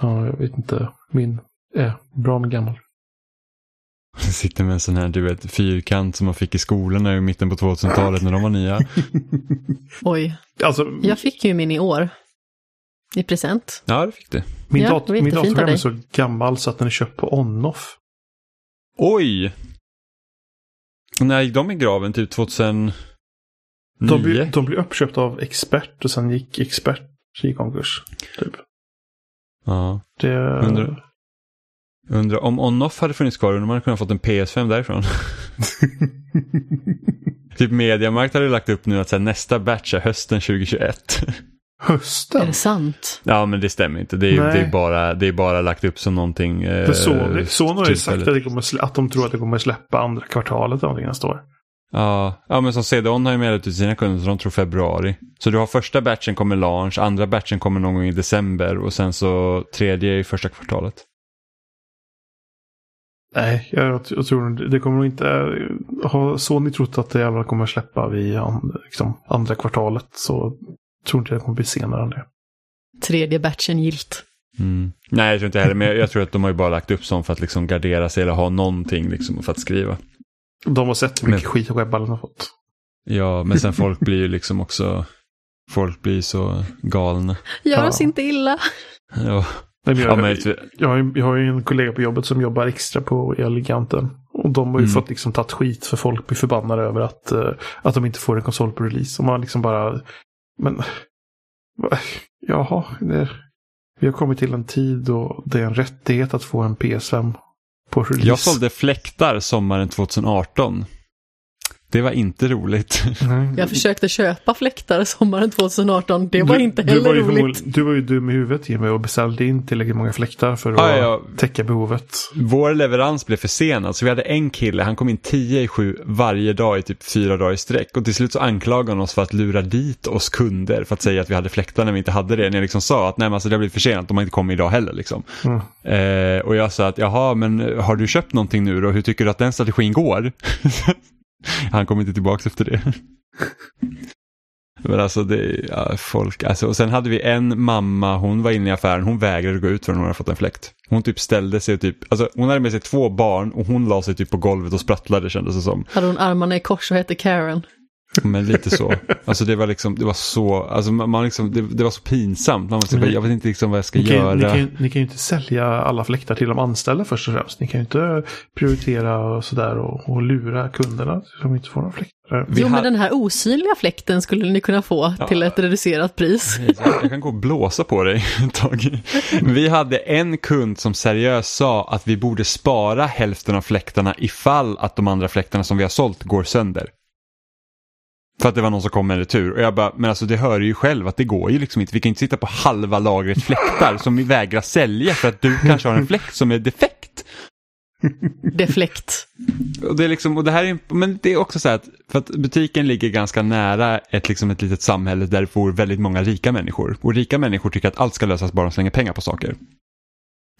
Ja, jag vet inte. Min är bra men gammal. Sitter med en sån här du vet, fyrkant som man fick i skolorna i mitten på 2000-talet när de var nya. Oj, Alltså, jag fick ju min i år. I present. Ja, det fick du. min, Ja, dat min datorskärm är så gammal så att den är köpt på on-off. Oj! När gick de i graven? Typ 2009? De, blev- de blev uppköpta av Expert och sen gick Expert i konkurs. Typ. Ja. Det, Undrar- Undrar om on-off hade funnits kvar, undrar om man hade kunnat fått en PS5 därifrån. typ Mediamarkt hade lagt upp nu att här, nästa batch är hösten 2021. Är Hösten? det sant? ja, men det stämmer inte. Det är, det är, bara, det är bara lagt upp som någonting. Eh, För Sony, Sony har ju sagt att, det kommer att de tror att det kommer släppa andra kvartalet av nästa år. Ja, ja, men som CD-ON har ju meddelat till sina kunder så de tror februari. Så du har första batchen kommer launch, andra batchen kommer någon gång i december och sen så tredje i första kvartalet. Nej, jag, jag tror det- det kommer nog inte... Har Sony trott att det jävla kommer släppa vid liksom, andra kvartalet så tror inte det kommer bli senare än det. Tredje batchen gilt. Mm. Nej, jag tror inte heller, men jag, jag tror att de har ju bara lagt upp sånt för att liksom gardera sig eller ha någonting liksom för att skriva. De har sett hur mycket Men- skit webballen har fått. Ja, men sen folk blir ju liksom också, folk blir så galna. Gör Ja. oss inte illa. Ja, Nej, men ja jag, jag, har jag har ju en kollega på jobbet som jobbar extra på Elgiganten. Och de har ju Mm. fått liksom tagit skit för folk blir förbannade över att, eh, att de inte får en konsol på release. Och man liksom bara, men jaha, det, vi har kommit till en tid då det är en rättighet att få en PS5 på release. jag sålde fläktar sommaren 2018. Det var inte roligt. Jag försökte köpa fläktar sommaren 2018. Det var Du- inte du heller var ju roligt. Du var ju dum i huvudet Jimmy och beställde in tillräckligt många fläktar för att Ja, ja. täcka behovet. Vår leverans blev försenad så vi hade en kille, han kom in 10 i 7 varje dag i typ fyra dagar i sträck. Och till slut så anklagade han oss för att lura dit oss kunder för att säga att vi hade fläktar när vi inte hade det. När jag liksom sa att nej men alltså det har blivit försenat, de har inte kommit idag heller liksom. Mm. Eh, och jag sa att jaha men har du köpt någonting nu då? Hur tycker du att den strategin går? han kom inte tillbaka efter det. Men alltså det är ja, folk, alltså, och sen hade vi en mamma, hon var inne i affären, hon vägrade gå ut förrän hon hade fått en fläkt. Hon typ ställde sig och typ, alltså hon hade med sig två barn och hon la sig typ på golvet och sprattlade kändes det som. Hade hon armarna i kors och hette Karen. Men lite så. Alltså det var liksom, det var så, alltså man, liksom, det, det var så pinsamt. Man var typ, jag vet inte liksom vad jag ska Ni kan, göra. ni, kan, ju- ni kan ju inte sälja alla fläktar till de anställda först och främst. Ni kan ju inte prioritera och sådär och, och lura kunderna så de inte får några fläktar. Vi jo, har- men den här osynliga fläkten skulle ni kunna få Ja. till ett reducerat pris. Jag kan gå och blåsa på dig ett tag. Vi hade en kund som seriöst sa att vi borde spara hälften av fläktarna ifall att de andra fläktarna som vi har sålt går sönder. För att det var någon som kom med en retur. Och jag bara, men alltså det hör ju själv att det går ju liksom inte. Vi kan inte sitta på halva lagret fläktar som vi vägrar sälja för att du kanske har en fläkt som är defekt. Deflekt. Och det är liksom, och det här är, men det är också så här att, för att butiken ligger ganska nära ett, liksom ett litet samhälle där det bor väldigt många rika människor. Och rika människor tycker att allt ska lösas bara de slänger pengar på saker.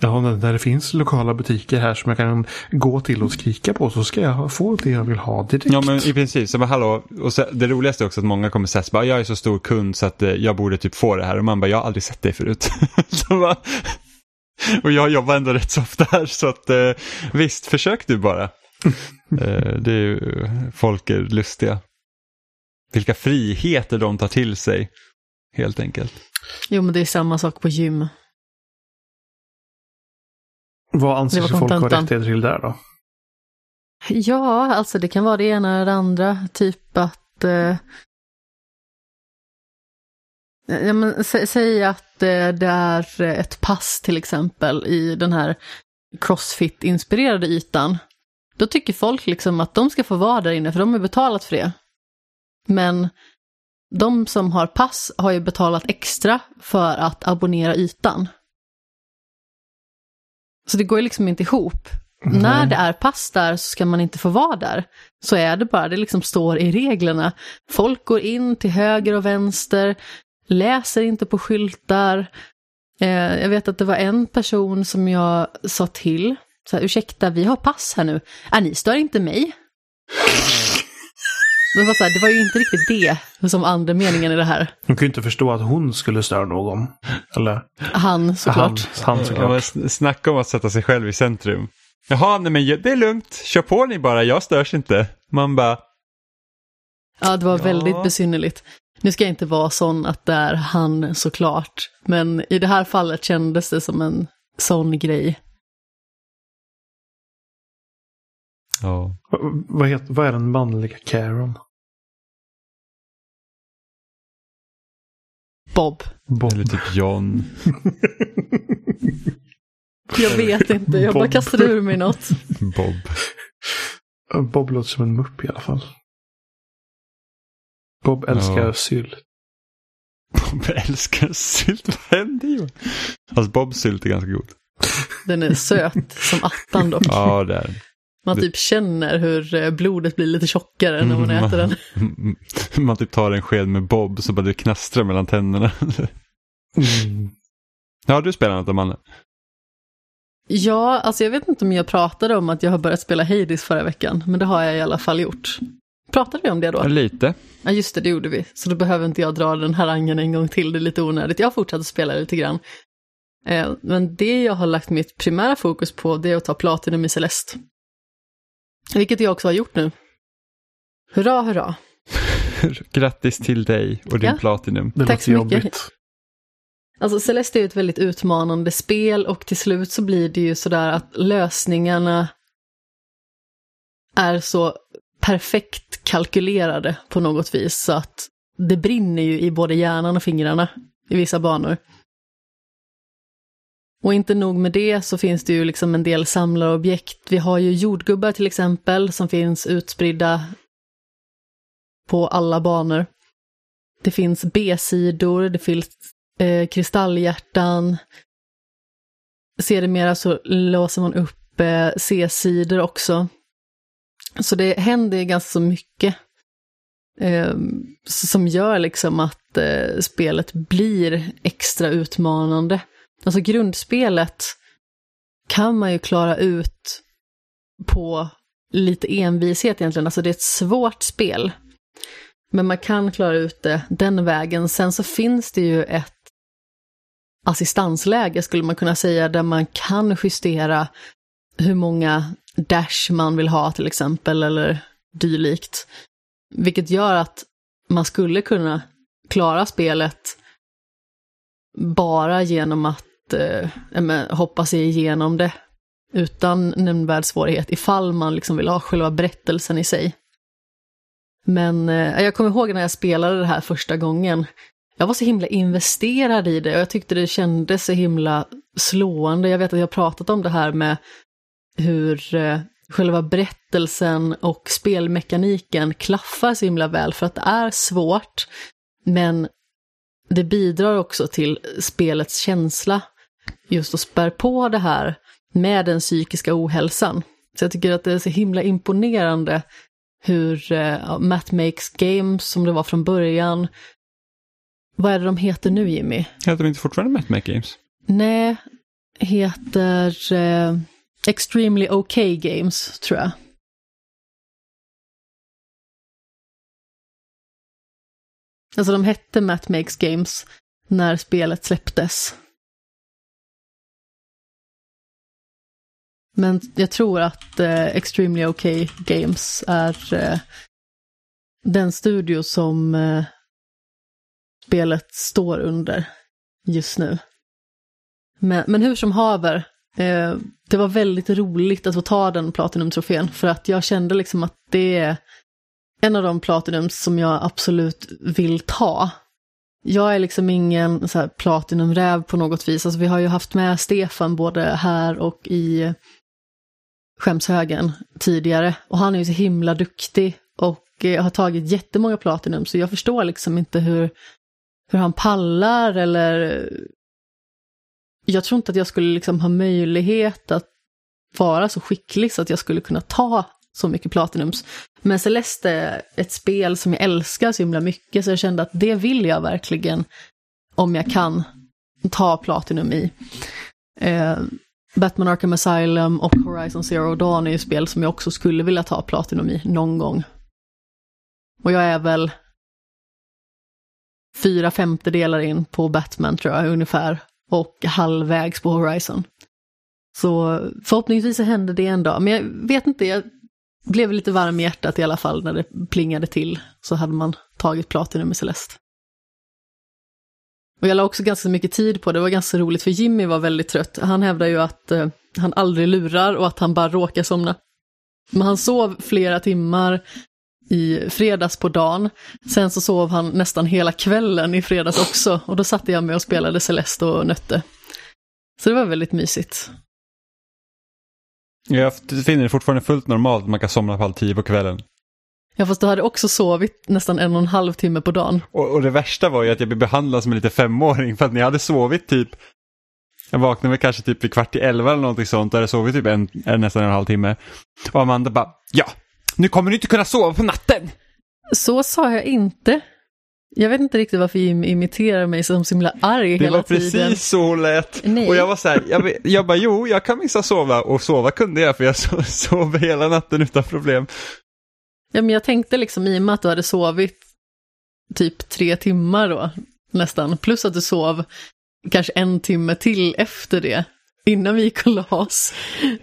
Ja, när det finns lokala butiker här som jag kan gå till och skrika på så ska jag få det jag vill ha direkt. Ja, men i princip. Så bara, hallå, och så, det roligaste är också att många kommer säga bara, jag är så stor kund så att eh, jag borde typ få det här. Och man bara, jag har aldrig sett dig förut. så bara, och jag jobbar ändå rätt så ofta här så att eh, visst, försök du bara. eh, det är ju, folk är lustiga. Vilka friheter de tar till sig, helt enkelt. Jo, men det är samma sak på gym. Vad anser sig folk ha rättigheter till där då? Ja, alltså det kan vara det ena eller det andra. Typ att... Eh, ja, men, sä, säg att eh, det är ett pass till exempel i den här crossfit-inspirerade ytan. Då tycker folk liksom att de ska få vara där inne för de har betalat för det. Men de som har pass har ju betalat extra för att abonnera ytan. Så det går ju liksom inte ihop. När det är pass där så ska man inte få vara där. Så är det bara, det liksom står i reglerna. Folk går in till höger och vänster, läser inte på skyltar. Eh, jag vet att det var en person som jag sa till, så här, ursäkta vi har pass här nu, äh, ni stör inte mig. Det var, så här, det var ju inte riktigt det som andemeningen i det här. De kan ju inte förstå att hon skulle störa någon. Eller Han såklart. han, han såklart. snacka om att sätta sig själv i centrum. Jaha, nej men det är lugnt, kör på ni bara, jag störs inte. Man bara, Ja, det var Ja. väldigt besynnerligt. Nu ska jag inte vara sån att det är han såklart, men i det här fallet kändes det som en sån grej. Ja. Vad- heter, vad är den manliga Karen? Bob. Bob. Eller typ John. Jag vet inte, jag bara Bob. kastade ur mig något. Bob. Bob låter som en mupp i alla fall. Bob älskar Ja. sylt. Bob älskar sylt, vad händer Johan? Fast Bobs sylt är ganska god. Den är söt som attan dock. Ja, det är den. Man typ känner hur eh, blodet blir lite tjockare när man äter den. Mm. Man typ tar en sked med Bob så bara det knastrar mellan tänderna. Mm. Ja, du spelar något Amanda? Ja, alltså jag vet inte om jag pratade om att jag har börjat spela Hades förra veckan, men det har jag i alla fall gjort. Pratade vi om det då? Lite. Ja, just det, det gjorde vi. Så då behöver inte jag dra den harangen en gång till, det är lite onödigt. Jag har fortsatt att spela lite grann. Eh, men det jag har lagt mitt primära fokus på, det är att ta Platinum i Celeste. Vilket jag också har gjort nu. Hurra, hurra. Grattis till dig och din Ja. Platinum. Det Tack låter så mycket. jobbigt. Alltså Celeste är ju ett väldigt utmanande spel och till slut så blir det ju sådär att lösningarna är så perfekt kalkylerade på något vis så att det brinner ju i både hjärnan och fingrarna i vissa banor. Och inte nog med det så finns det ju liksom en del samlarobjekt. Vi har ju jordgubbar till exempel som finns utspridda på alla banor. Det finns B-sidor, det finns eh, kristallhjärtan. Sedermera så låser man upp eh, C-sidor också. Så det händer ganska så mycket. Eh, som gör liksom att eh, spelet blir extra utmanande. Alltså grundspelet kan man ju klara ut på lite envishet egentligen. Alltså det är ett svårt spel. Men man kan klara ut det den vägen. Sen så finns det ju ett assistansläge skulle man kunna säga, där man kan justera hur många dash man vill ha till exempel, eller dylikt. Vilket gör att man skulle kunna klara spelet bara genom att eh, hoppa sig igenom det utan nämnvärd svårighet, ifall man liksom vill ha själva berättelsen i sig. Men eh, jag kommer ihåg när jag spelade det här första gången. Jag var så himla investerad i det och jag tyckte det kändes så himla slående. Jag vet att jag har pratat om det här med hur eh, själva berättelsen och spelmekaniken klaffar så himla väl för att det är svårt, men det bidrar också till spelets känsla. Just att spär på det här med den psykiska ohälsan. Så jag tycker att det är så himla imponerande hur uh, Matt Makes Games, som det var från början, vad är det de heter nu Jimmy? Heter de inte fortfarande Matt Make Games? Nej, heter uh, Extremely OK Games, tror jag. Alltså de hette Matt Makes Games när spelet släpptes. Men jag tror att eh, Extremely OK Games är eh, den studio som eh, spelet står under just nu. Men, men hur som haver, eh, det var väldigt roligt att få ta den Platinum-trofén för att jag kände liksom att det är en av de Platinums som jag absolut vill ta. Jag är liksom ingen så här Platinum-räv på något vis. Alltså vi har ju haft med Stefan både här och i skämshögen tidigare. Och han är ju så himla duktig och eh, har tagit jättemånga Platinum så jag förstår liksom inte hur, hur han pallar eller... Jag tror inte att jag skulle liksom ha möjlighet att vara så skicklig så att jag skulle kunna ta så mycket Platinums. Men Celeste är ett spel som jag älskar så himla mycket så jag kände att det vill jag verkligen, om jag kan, ta Platinum i. Eh, Batman Arkham Asylum och Horizon Zero Dawn är ju spel som jag också skulle vilja ta Platinum i någon gång. Och jag är väl fyra femtedelar in på Batman tror jag ungefär och halvvägs på Horizon. Så förhoppningsvis så händer det en dag, men jag vet inte, jag blev lite varm i hjärtat i alla fall när det plingade till. Så hade man tagit Platinum i Celeste. Och jag la också ganska mycket tid på det, det var ganska roligt för Jimmy var väldigt trött. Han hävdar ju att eh, han aldrig lurar och att han bara råkar somna. Men han sov flera timmar i fredags på dagen. Sen så sov han nästan hela kvällen i fredags också och då satte jag mig och spelade Celeste och nötte. Så det var väldigt mysigt. Jag finner det fortfarande fullt normalt att man kan somna på halv tio på kvällen. Ja fast du hade också sovit nästan en och en halv timme på dagen. Och, och det värsta var ju att jag blev behandlad som en liten femåring för att ni hade sovit typ jag vaknade väl kanske typ vid kvart i elva eller någonting sånt och hade sovit typ en, en, nästan en halv timme. Och Amanda bara, ja, nu kommer du inte kunna sova på natten. Så sa jag inte. Jag vet inte riktigt varför Jim imiterar mig som så himla arg det hela tiden. Det var precis så hon lät. Nej. Och jag var så här, jag, jag bara jo, jag kan missa sova. Och sova kunde jag för jag sov hela natten utan problem. Ja men jag tänkte liksom i och med att du hade sovit typ tre timmar då, nästan, plus att du sov kanske en timme till efter det, innan vi gick och la oss.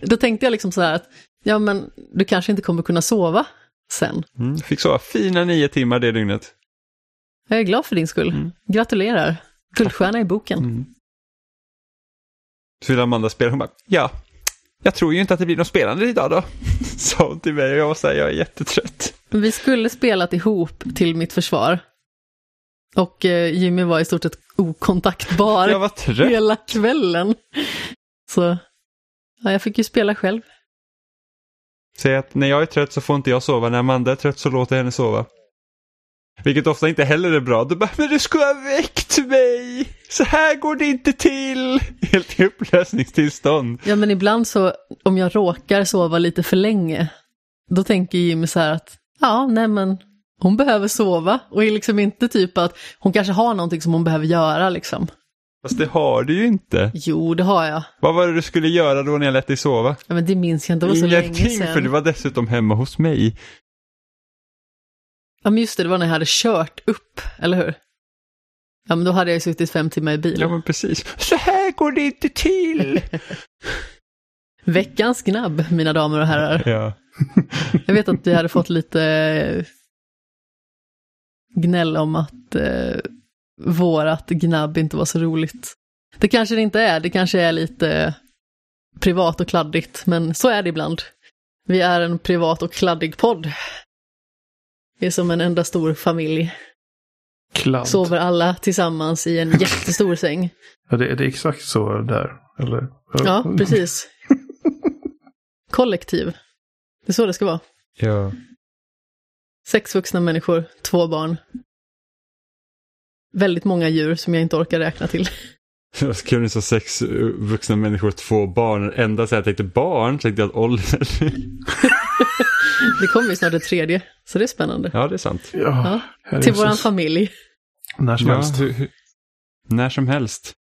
Då tänkte jag liksom så här att, ja men du kanske inte kommer kunna sova sen. Mm, fick sova fina nio timmar det dygnet. Jag är glad för din skull. Mm. Gratulerar. Guldstjärna i boken. Mm. Så vill Amanda spela, hon bara, ja, jag tror ju inte att det blir något spelande idag då. Sa hon till mig och jag var så här, jag är jättetrött. Vi skulle spelat ihop till mitt försvar. Och eh, Jimmy var i stort sett okontaktbar jag var trött. hela kvällen. Så ja, jag fick ju spela själv. Säg att när jag är trött så får inte jag sova, när Amanda är trött så låter jag henne sova. Vilket ofta inte heller är bra. Du bara, men du skulle ha väckt mig! Så här går det inte till! Helt i upplösningstillstånd. Ja, men ibland så, om jag råkar sova lite för länge, då tänker Jimmy så här att, ja, nej men, hon behöver sova. Och är liksom inte typ att hon kanske har någonting som hon behöver göra liksom. Fast det har du ju inte. Jo, det har jag. Vad var det du skulle göra då när jag lät dig sova? Ja, men det minns jag inte, det var så Ingenting, länge sedan. för du var dessutom hemma hos mig. Ja men just det, det var när jag hade kört upp, eller hur? Ja men då hade jag suttit fem timmar i bilen. Ja men precis. Så här går det inte till! Veckans gnabb, mina damer och herrar. Ja. jag vet att vi hade fått lite gnäll om att eh, vårat gnabb inte var så roligt. Det kanske det inte är, det kanske är lite privat och kladdigt, men så är det ibland. Vi är en privat och kladdig podd. Vi är som en enda stor familj. Kladd. Sover alla tillsammans i en jättestor säng. Ja, det, är det exakt så där? Eller? Ja, precis. Kollektiv. Det är så det ska vara. Ja. Sex vuxna människor, två barn. Väldigt många djur som jag inte orkar räkna till. Jag skrev ni så sex eh, vuxna människor två barn. Ända så jag tänkte barn, tänkte jag att Oliver. Det kommer ju snart det tredje, så det är spännande. ja, det är sant. Ja, Ja, Till våran familj. När som Ja, helst. hur, hur, när som helst.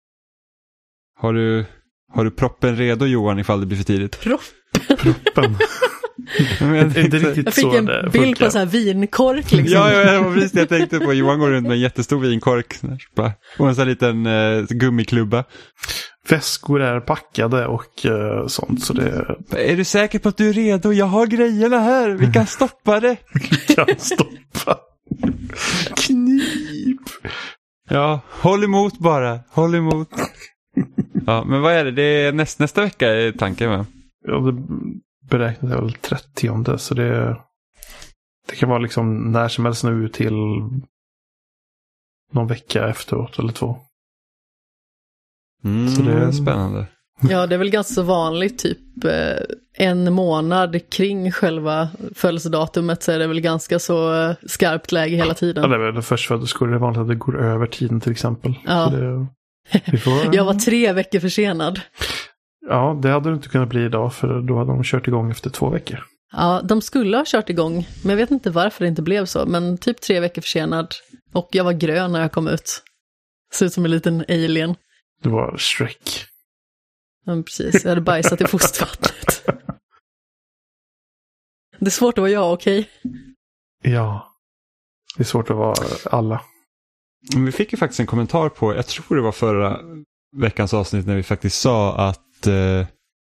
Har du, har du proppen redo Johan ifall det blir för tidigt? Propp. Proppen. Men Är det inte riktigt Jag fick en bild funkar? på en sån här vinkork liksom. Ja, ja, det var precis det jag tänkte på. Johan går runt med en jättestor vinkork. Och en sån här liten eh, gummiklubba. Väskor är packade och eh, sånt så det Är du säker på att du är redo? Jag har grejerna här. Vi kan stoppa det. kan stoppa. Knip. Ja, håll emot bara. Håll emot. Ja, men vad är det? Det är näst, nästa vecka är tanken va? Ja, det beräknas väl 30 så det, det kan vara liksom när som helst nu till någon vecka efteråt eller två. Mm, Så det är- spännande. Ja, det är väl ganska vanligt, typ eh, en månad kring själva födelsedatumet så är det väl ganska så eh, skarpt läge hela Ja, tiden. det är väl förstföderskor. Det är vanligt att det går över tiden till exempel. Ja. Så det, vi får, Jag var tre veckor försenad. Ja, det hade det inte kunnat bli idag för då hade de kört igång efter två veckor. Ja, de skulle ha kört igång, men jag vet inte varför det inte blev så. Men typ tre veckor försenad. Och jag var grön när jag kom ut. Såg ut som en liten alien. Det var Shrek. Ja, precis. Jag hade bajsat i fostervattnet. Det är svårt att vara jag, okej? Ja. Det är svårt att vara alla. Men vi fick ju faktiskt en kommentar på, jag tror det var förra veckans avsnitt när vi faktiskt sa att eh,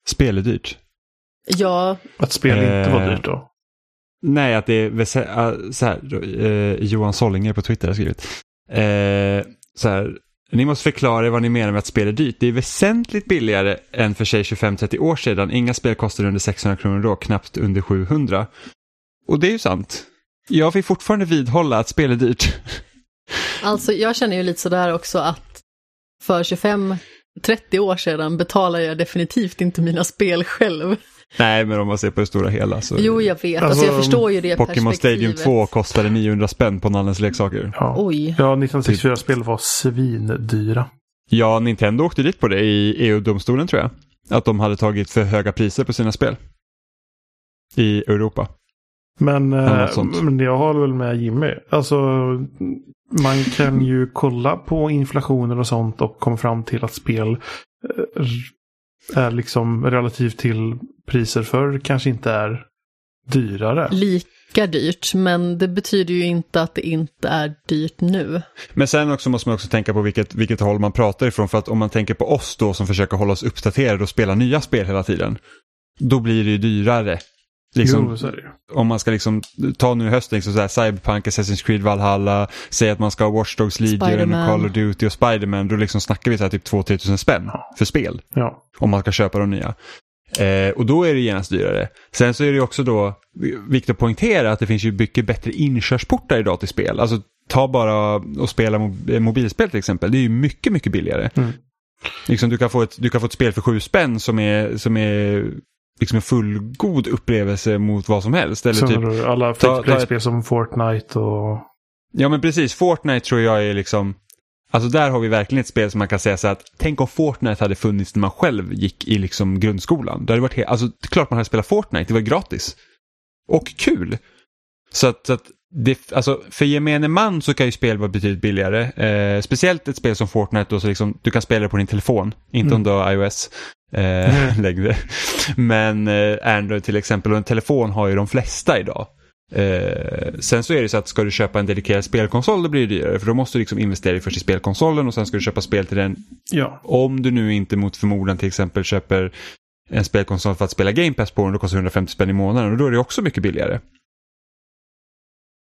spel är dyrt. Ja, Att spel inte var Eh, dyrt då. Nej, att det är äh, så här, eh, Johan Sollinger på Twitter har skrivit. Eh, så här, ni måste förklara vad ni menar med att spel är dyrt. Det är väsentligt billigare än för sig 25-30 år sedan. Inga spel kostade under 600 kronor då, knappt under 700. Och det är ju sant. Jag vill fortfarande vidhålla att spel är dyrt. alltså jag känner ju lite sådär också att för 25-30 år sedan betalar jag definitivt inte mina spel själv. Nej, men om man ser på det stora hela så. Jo, jag vet. Alltså, Alltså, jag förstår ju det Pokémon Stadium perspektivet. 2 kostade 900 spänn på Nallens leksaker. Ja. Oj. Ja, 1964-spel var svindyra. Ja, Nintendo åkte dit på det i EU-domstolen tror jag. Att de hade tagit för höga priser på sina spel. I Europa. Men, eh, men jag håller väl med Jimmy. Alltså, man kan ju kolla på inflationen och sånt och komma fram till att spel eh, är liksom relativt till priser för kanske inte är dyrare. Lika dyrt, men det betyder ju inte att det inte är dyrt nu. Men sen också måste man också tänka på vilket, vilket håll man pratar ifrån. För att om man tänker på oss då som försöker hålla oss uppdaterade och spela nya spel hela tiden. Då blir det ju dyrare. Liksom, Jo, så är det ju. om man ska liksom ta nu hösten, liksom så här, Cyberpunk, Assassin's Creed Valhalla, säga att man ska ha Watch Dogs Legion, Spider-Man. Call of Duty och Spiderman, då liksom snackar vi så här typ 2-3 tusen spänn för spel. Ja. Om man ska köpa de nya. Eh, och då är det genast dyrare. Sen så är det också då viktigt att poängtera att det finns ju mycket bättre inkörsportar idag till spel. Alltså ta bara och spela mo- mobilspel till exempel. Det är ju mycket, mycket billigare. Mm. Liksom, du, kan få ett, du kan få ett spel för sju spänn som är, som är liksom en fullgod upplevelse mot vad som helst. Eller Sen typ, alla free-to-play-spel som Fortnite och... ja men precis, Fortnite tror jag är liksom Alltså där har vi verkligen ett spel som man kan säga så att tänk om Fortnite hade funnits när man själv gick i liksom grundskolan. Det hade varit helt, alltså det är klart man hade spelat Fortnite, det var gratis. Och kul. Så att, så att det, alltså för gemene man så kan ju spel vara betydligt billigare. Eh, speciellt ett spel som Fortnite då, så liksom, du kan spela det på din telefon, inte om du har iOS eh, längre. Men eh, Android till exempel och en telefon har ju de flesta idag. Eh, sen så är det så att ska du köpa en dedikerad spelkonsol då blir det dyrare för då måste du liksom investera i först i spelkonsolen och sen ska du köpa spel till den. Ja. Om du nu inte mot förmodan till exempel köper en spelkonsol för att spela Game Pass på den, då kostar det 150 spänn i månaden och då är det också mycket billigare.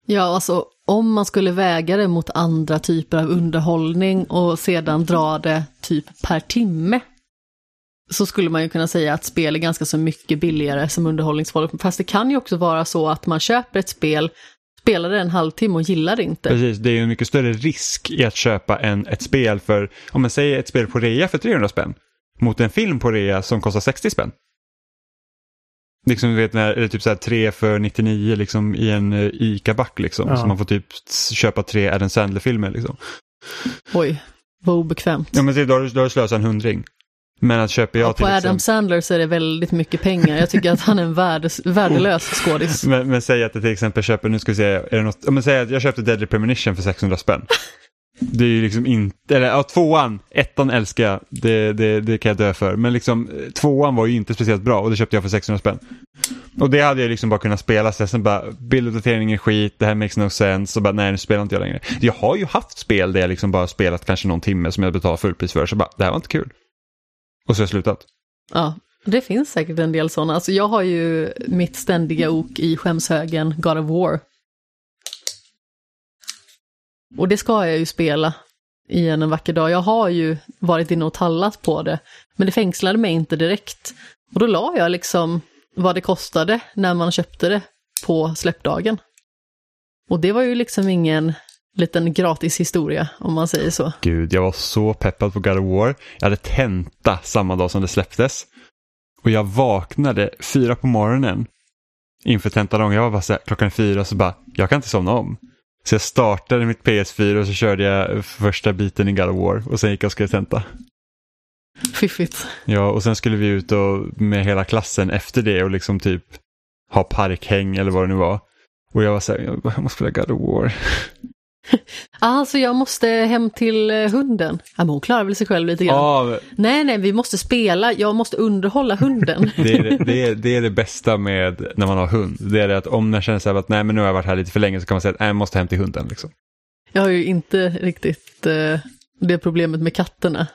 Ja, alltså om man skulle väga det mot andra typer av underhållning och sedan dra det typ per timme. Så skulle man ju kunna säga att spel är ganska så mycket billigare som underhållningsform. Fast det kan ju också vara så att man köper ett spel, spelar det en halvtimme och gillar det inte. Precis, det är ju en mycket större risk i att köpa en, ett spel för, om man säger ett spel på rea för 300 spänn, mot en film på rea som kostar 60 spänn. Liksom, du vet, när, eller typ så här 3 för 99 liksom, i en uh, ICA-back. Liksom. Ja. Så man får typ köpa tre Adam Sandler-filmer. Liksom. Oj, vad obekvämt. Ja, men typ, då har du, då har du slösat en hundring. Men att köper jag Och till på Adam. Sandler så är det väldigt mycket pengar. Jag tycker att han är en värdes, värdelös skådis. Men, men säg att jag till exempel köper, nu ska vi se, är det något, men säg att jag köpte Deadly Premonition för 600 spänn. Det är ju liksom inte, eller ja, tvåan, ettan älskar jag, det, det, det kan jag dö för. Men liksom eh, tvåan var ju inte speciellt bra och det köpte jag för 600 spänn. Och det hade jag liksom bara kunnat spela, så sen bara bilduppdatering är skit, det här makes no sense, och bara nej nu spelar inte jag längre. Jag har ju haft spel där jag liksom bara spelat kanske någon timme som jag betalar fullpris för, så bara det här var inte kul. Och så har jag slutat. Ja, det finns säkert en del sådana. Alltså jag har ju mitt ständiga ok i skämshögen God of War. Och det ska jag ju spela igen en vacker dag. Jag har ju varit inne och tallat på det, men det fängslade mig inte direkt. Och då la jag liksom vad det kostade när man köpte det på släppdagen. Och det var ju liksom ingen liten gratis historia, om man säger så. Gud, jag var så peppad på God of War. Jag hade tenta samma dag som det släpptes. Och jag vaknade fyra på morgonen inför tentadagen. Jag var bara så här, klockan fyra så bara, jag kan inte somna om. Så jag startade mitt PS4 och så körde jag första biten i God of War och sen gick jag och skrev tenta. Fiffigt. Ja, och sen skulle vi ut och med hela klassen efter det och liksom typ ha parkhäng eller vad det nu var. Och jag var så här, jag måste spela God of War. Alltså jag måste hem till eh, hunden. Ja, men hon klarar väl sig själv lite grann. Ja, Nej, nej, vi måste spela. Jag måste underhålla hunden. Det är det, det, är, det är det bästa med när man har hund. Det är det att om man känner här att nej men nu har jag varit här lite för länge så kan man säga att nej, jag måste hem till hunden. Liksom. Jag har ju inte riktigt eh, det problemet med katterna.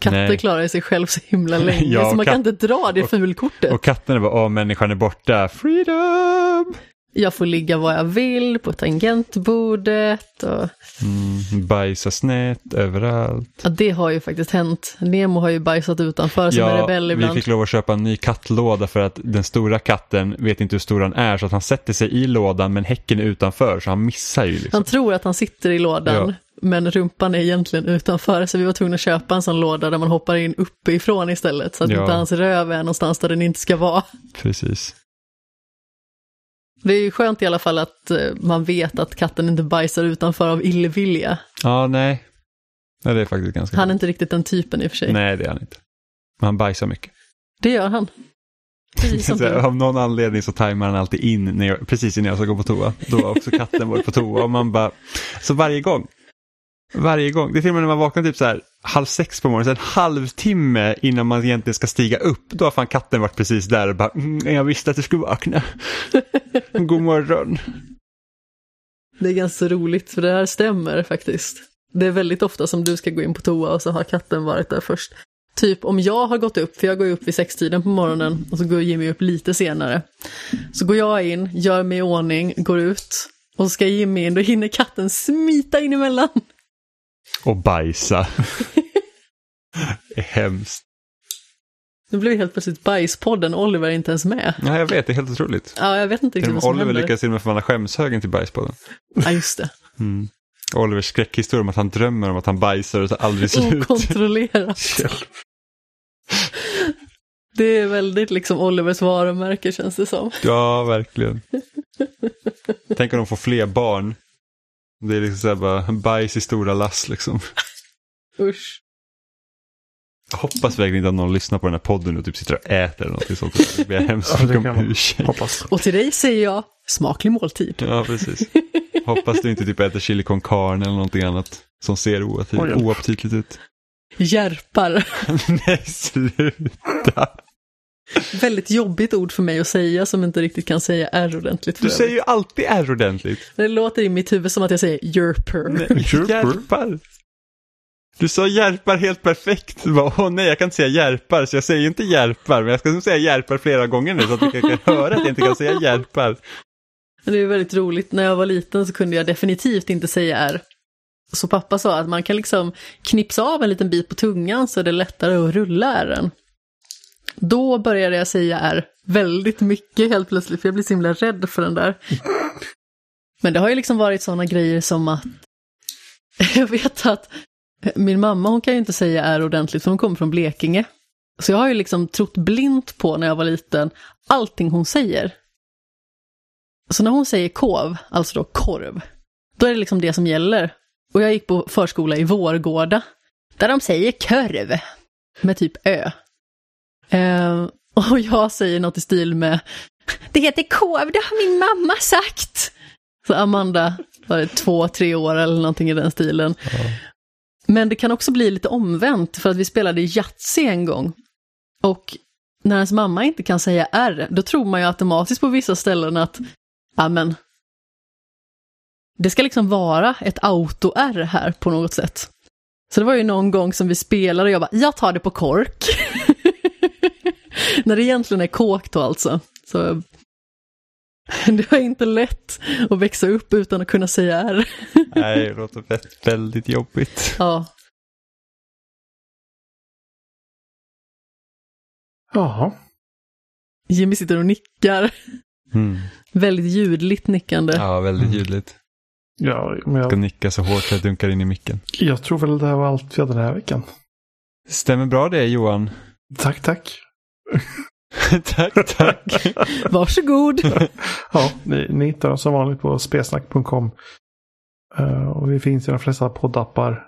Katter Nej. klarar sig själv så himla länge, Ja, så man kan inte dra det fulkortet. Och katten är bara, åh människan är borta, freedom! Jag får ligga var jag vill på tangentbordet. Och... Mm, bajsa snett överallt. Ja, det har ju faktiskt hänt. Nemo har ju bajsat utanför som en rebell vi ibland. fick lov att köpa en ny kattlåda för att den stora katten vet inte hur stor han är så att han sätter sig i lådan men häcken är utanför så han missar ju. Liksom. Han tror att han sitter i lådan, Ja. men rumpan är egentligen utanför. Så vi var tvungna att köpa en sån låda där man hoppar in uppifrån istället. Så att Ja. inte hans röv är någonstans där den inte ska vara. Precis. Det är ju skönt i alla fall att eh, man vet att katten inte bajsar utanför av illvilja. Ja, nej. nej. Det är faktiskt ganska Han är inte riktigt den typen i och för sig. Nej, det är han inte. Men han bajsar mycket. Det gör han. Precis som du. av någon anledning så tajmar han alltid in när jag, precis innan jag ska gå på toa. Då har också katten varit på toa och man bara, så varje gång. Varje gång. Det är till och med när man vaknar typ så här halv sex på morgonen, så en halvtimme innan man egentligen ska stiga upp. Då har fan katten varit precis där och bara, mm, jag visste att du skulle vakna. God morgon. Det är ganska roligt, för det här stämmer faktiskt. Det är väldigt ofta som du ska gå in på toa och så har katten varit där först. Typ om jag har gått upp, för jag går ju upp vid sextiden på morgonen och så går Jimmy upp lite senare. Så går jag in, gör mig i ordning, går ut och så ska Jimmy in, då hinner katten smita in emellan. Och bajsa. det är hemskt. Nu blev helt plötsligt bajspodden, Oliver är inte ens med. Ja, jag vet, det är helt otroligt. Ja, jag vet inte riktigt vad som Oliver händer. lyckas till och med förvandla skämshögen till bajspodden. Ja, just det. Mm. Olivers skräckhistoria om att han drömmer om att han bajsar och tar aldrig slut. Okontrollerat. Det är väldigt liksom Olivers varumärke känns det som. Ja, verkligen. Tänk om de får fler barn. Det är liksom så här bara bajs i stora lass liksom. Usch. Jag hoppas verkligen inte att någon lyssnar på den här podden och typ sitter och äter eller något sånt. Jag ber hemskt Ja, det mycket kan om ursäkt. hoppas. Och till dig säger jag, smaklig måltid. Ja, precis. Hoppas du inte typ äter chili con carne eller någonting annat som ser oaptitligt ut. Järpar. Nej, sluta. Väldigt jobbigt ord för mig att säga som inte riktigt kan säga R ordentligt. Du säger ju alltid är ordentligt. Det låter i mitt huvud som att jag säger järper. Järpar. Du sa järpar helt perfekt. Bara, Åh nej, jag kan inte säga järpar, så jag säger inte järpar, men jag ska säga järpar flera gånger nu så att du kan höra att jag inte kan säga järpar. Det är väldigt roligt, när jag var liten så kunde jag definitivt inte säga R. Så pappa sa att man kan liksom knipsa av en liten bit på tungan så är det lättare att rulla R'n. Då började jag säga R väldigt mycket helt plötsligt, för jag blir så himla rädd för den där. Men det har ju liksom varit sådana grejer som att jag vet att min mamma hon kan ju inte säga R ordentligt för hon kommer från Blekinge. Så jag har ju liksom trott blint på när jag var liten, allting hon säger. Så när hon säger kov, alltså då korv, då är det liksom det som gäller. Och jag gick på förskola i Vårgårda, där de säger körv, med typ ö. Eh, och jag säger något i stil med, det heter kov, det har min mamma sagt. Så Amanda var det två, tre år eller någonting i den stilen. Men det kan också bli lite omvänt, för att vi spelade Yatzy en gång. Och när ens mamma inte kan säga R, då tror man ju automatiskt på vissa ställen att, ja men, det ska liksom vara ett auto-R här på något sätt. Så det var ju någon gång som vi spelade och jag bara, jag tar det på kork. när det egentligen är kåk då alltså. Så det var inte lätt att växa upp utan att kunna säga R. Nej, det låter väldigt, väldigt jobbigt. Ja, Jaha. Jimmy sitter och nickar. Mm. Väldigt ljudligt nickande. Ja, väldigt ljudligt. Ja, men Ska jag, nicka så hårt att jag dunkar in i micken. jag tror väl det här var allt vi hade den här veckan. Stämmer bra det Johan? Tack, tack. tack, tack. Varsågod. Ja, ni, ni hittar oss som vanligt på spelsnack.com. Eh, och vi finns i de flesta poddappar.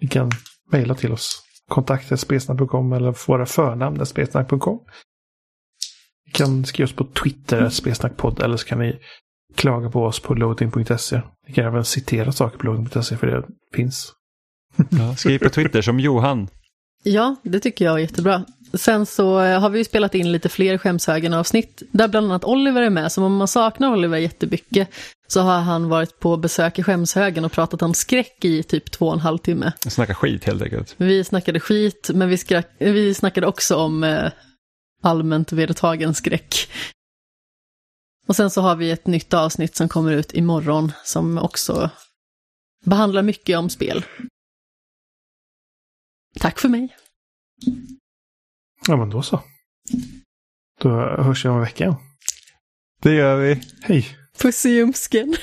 Ni kan mejla till oss. Kontakta spelsnack.com eller våra förnamn spelsnack.com. Ni kan skriva oss på Twitter, spelsnackpodd, eller så kan ni klaga på oss på loading.se. Ni kan även citera saker på loading.se för det finns. Ja, skriv på Twitter som Johan. Ja, det tycker jag är jättebra. Sen så eh, har vi ju spelat in lite fler Skämshögen-avsnitt, där bland annat Oliver är med, så om man saknar Oliver jättemycket så har han varit på besök i Skämshögen och pratat om skräck i typ två och en halv timme. Snacka skit helt enkelt. Vi snackade skit, men vi, skrack, vi snackade också om eh, allmänt vedertagen skräck. Och sen så har vi ett nytt avsnitt som kommer ut imorgon som också behandlar mycket om spel. Tack för mig. Ja, men då så. Då hörs vi om en vecka. Det gör vi. Hej! Puss i ljumsken.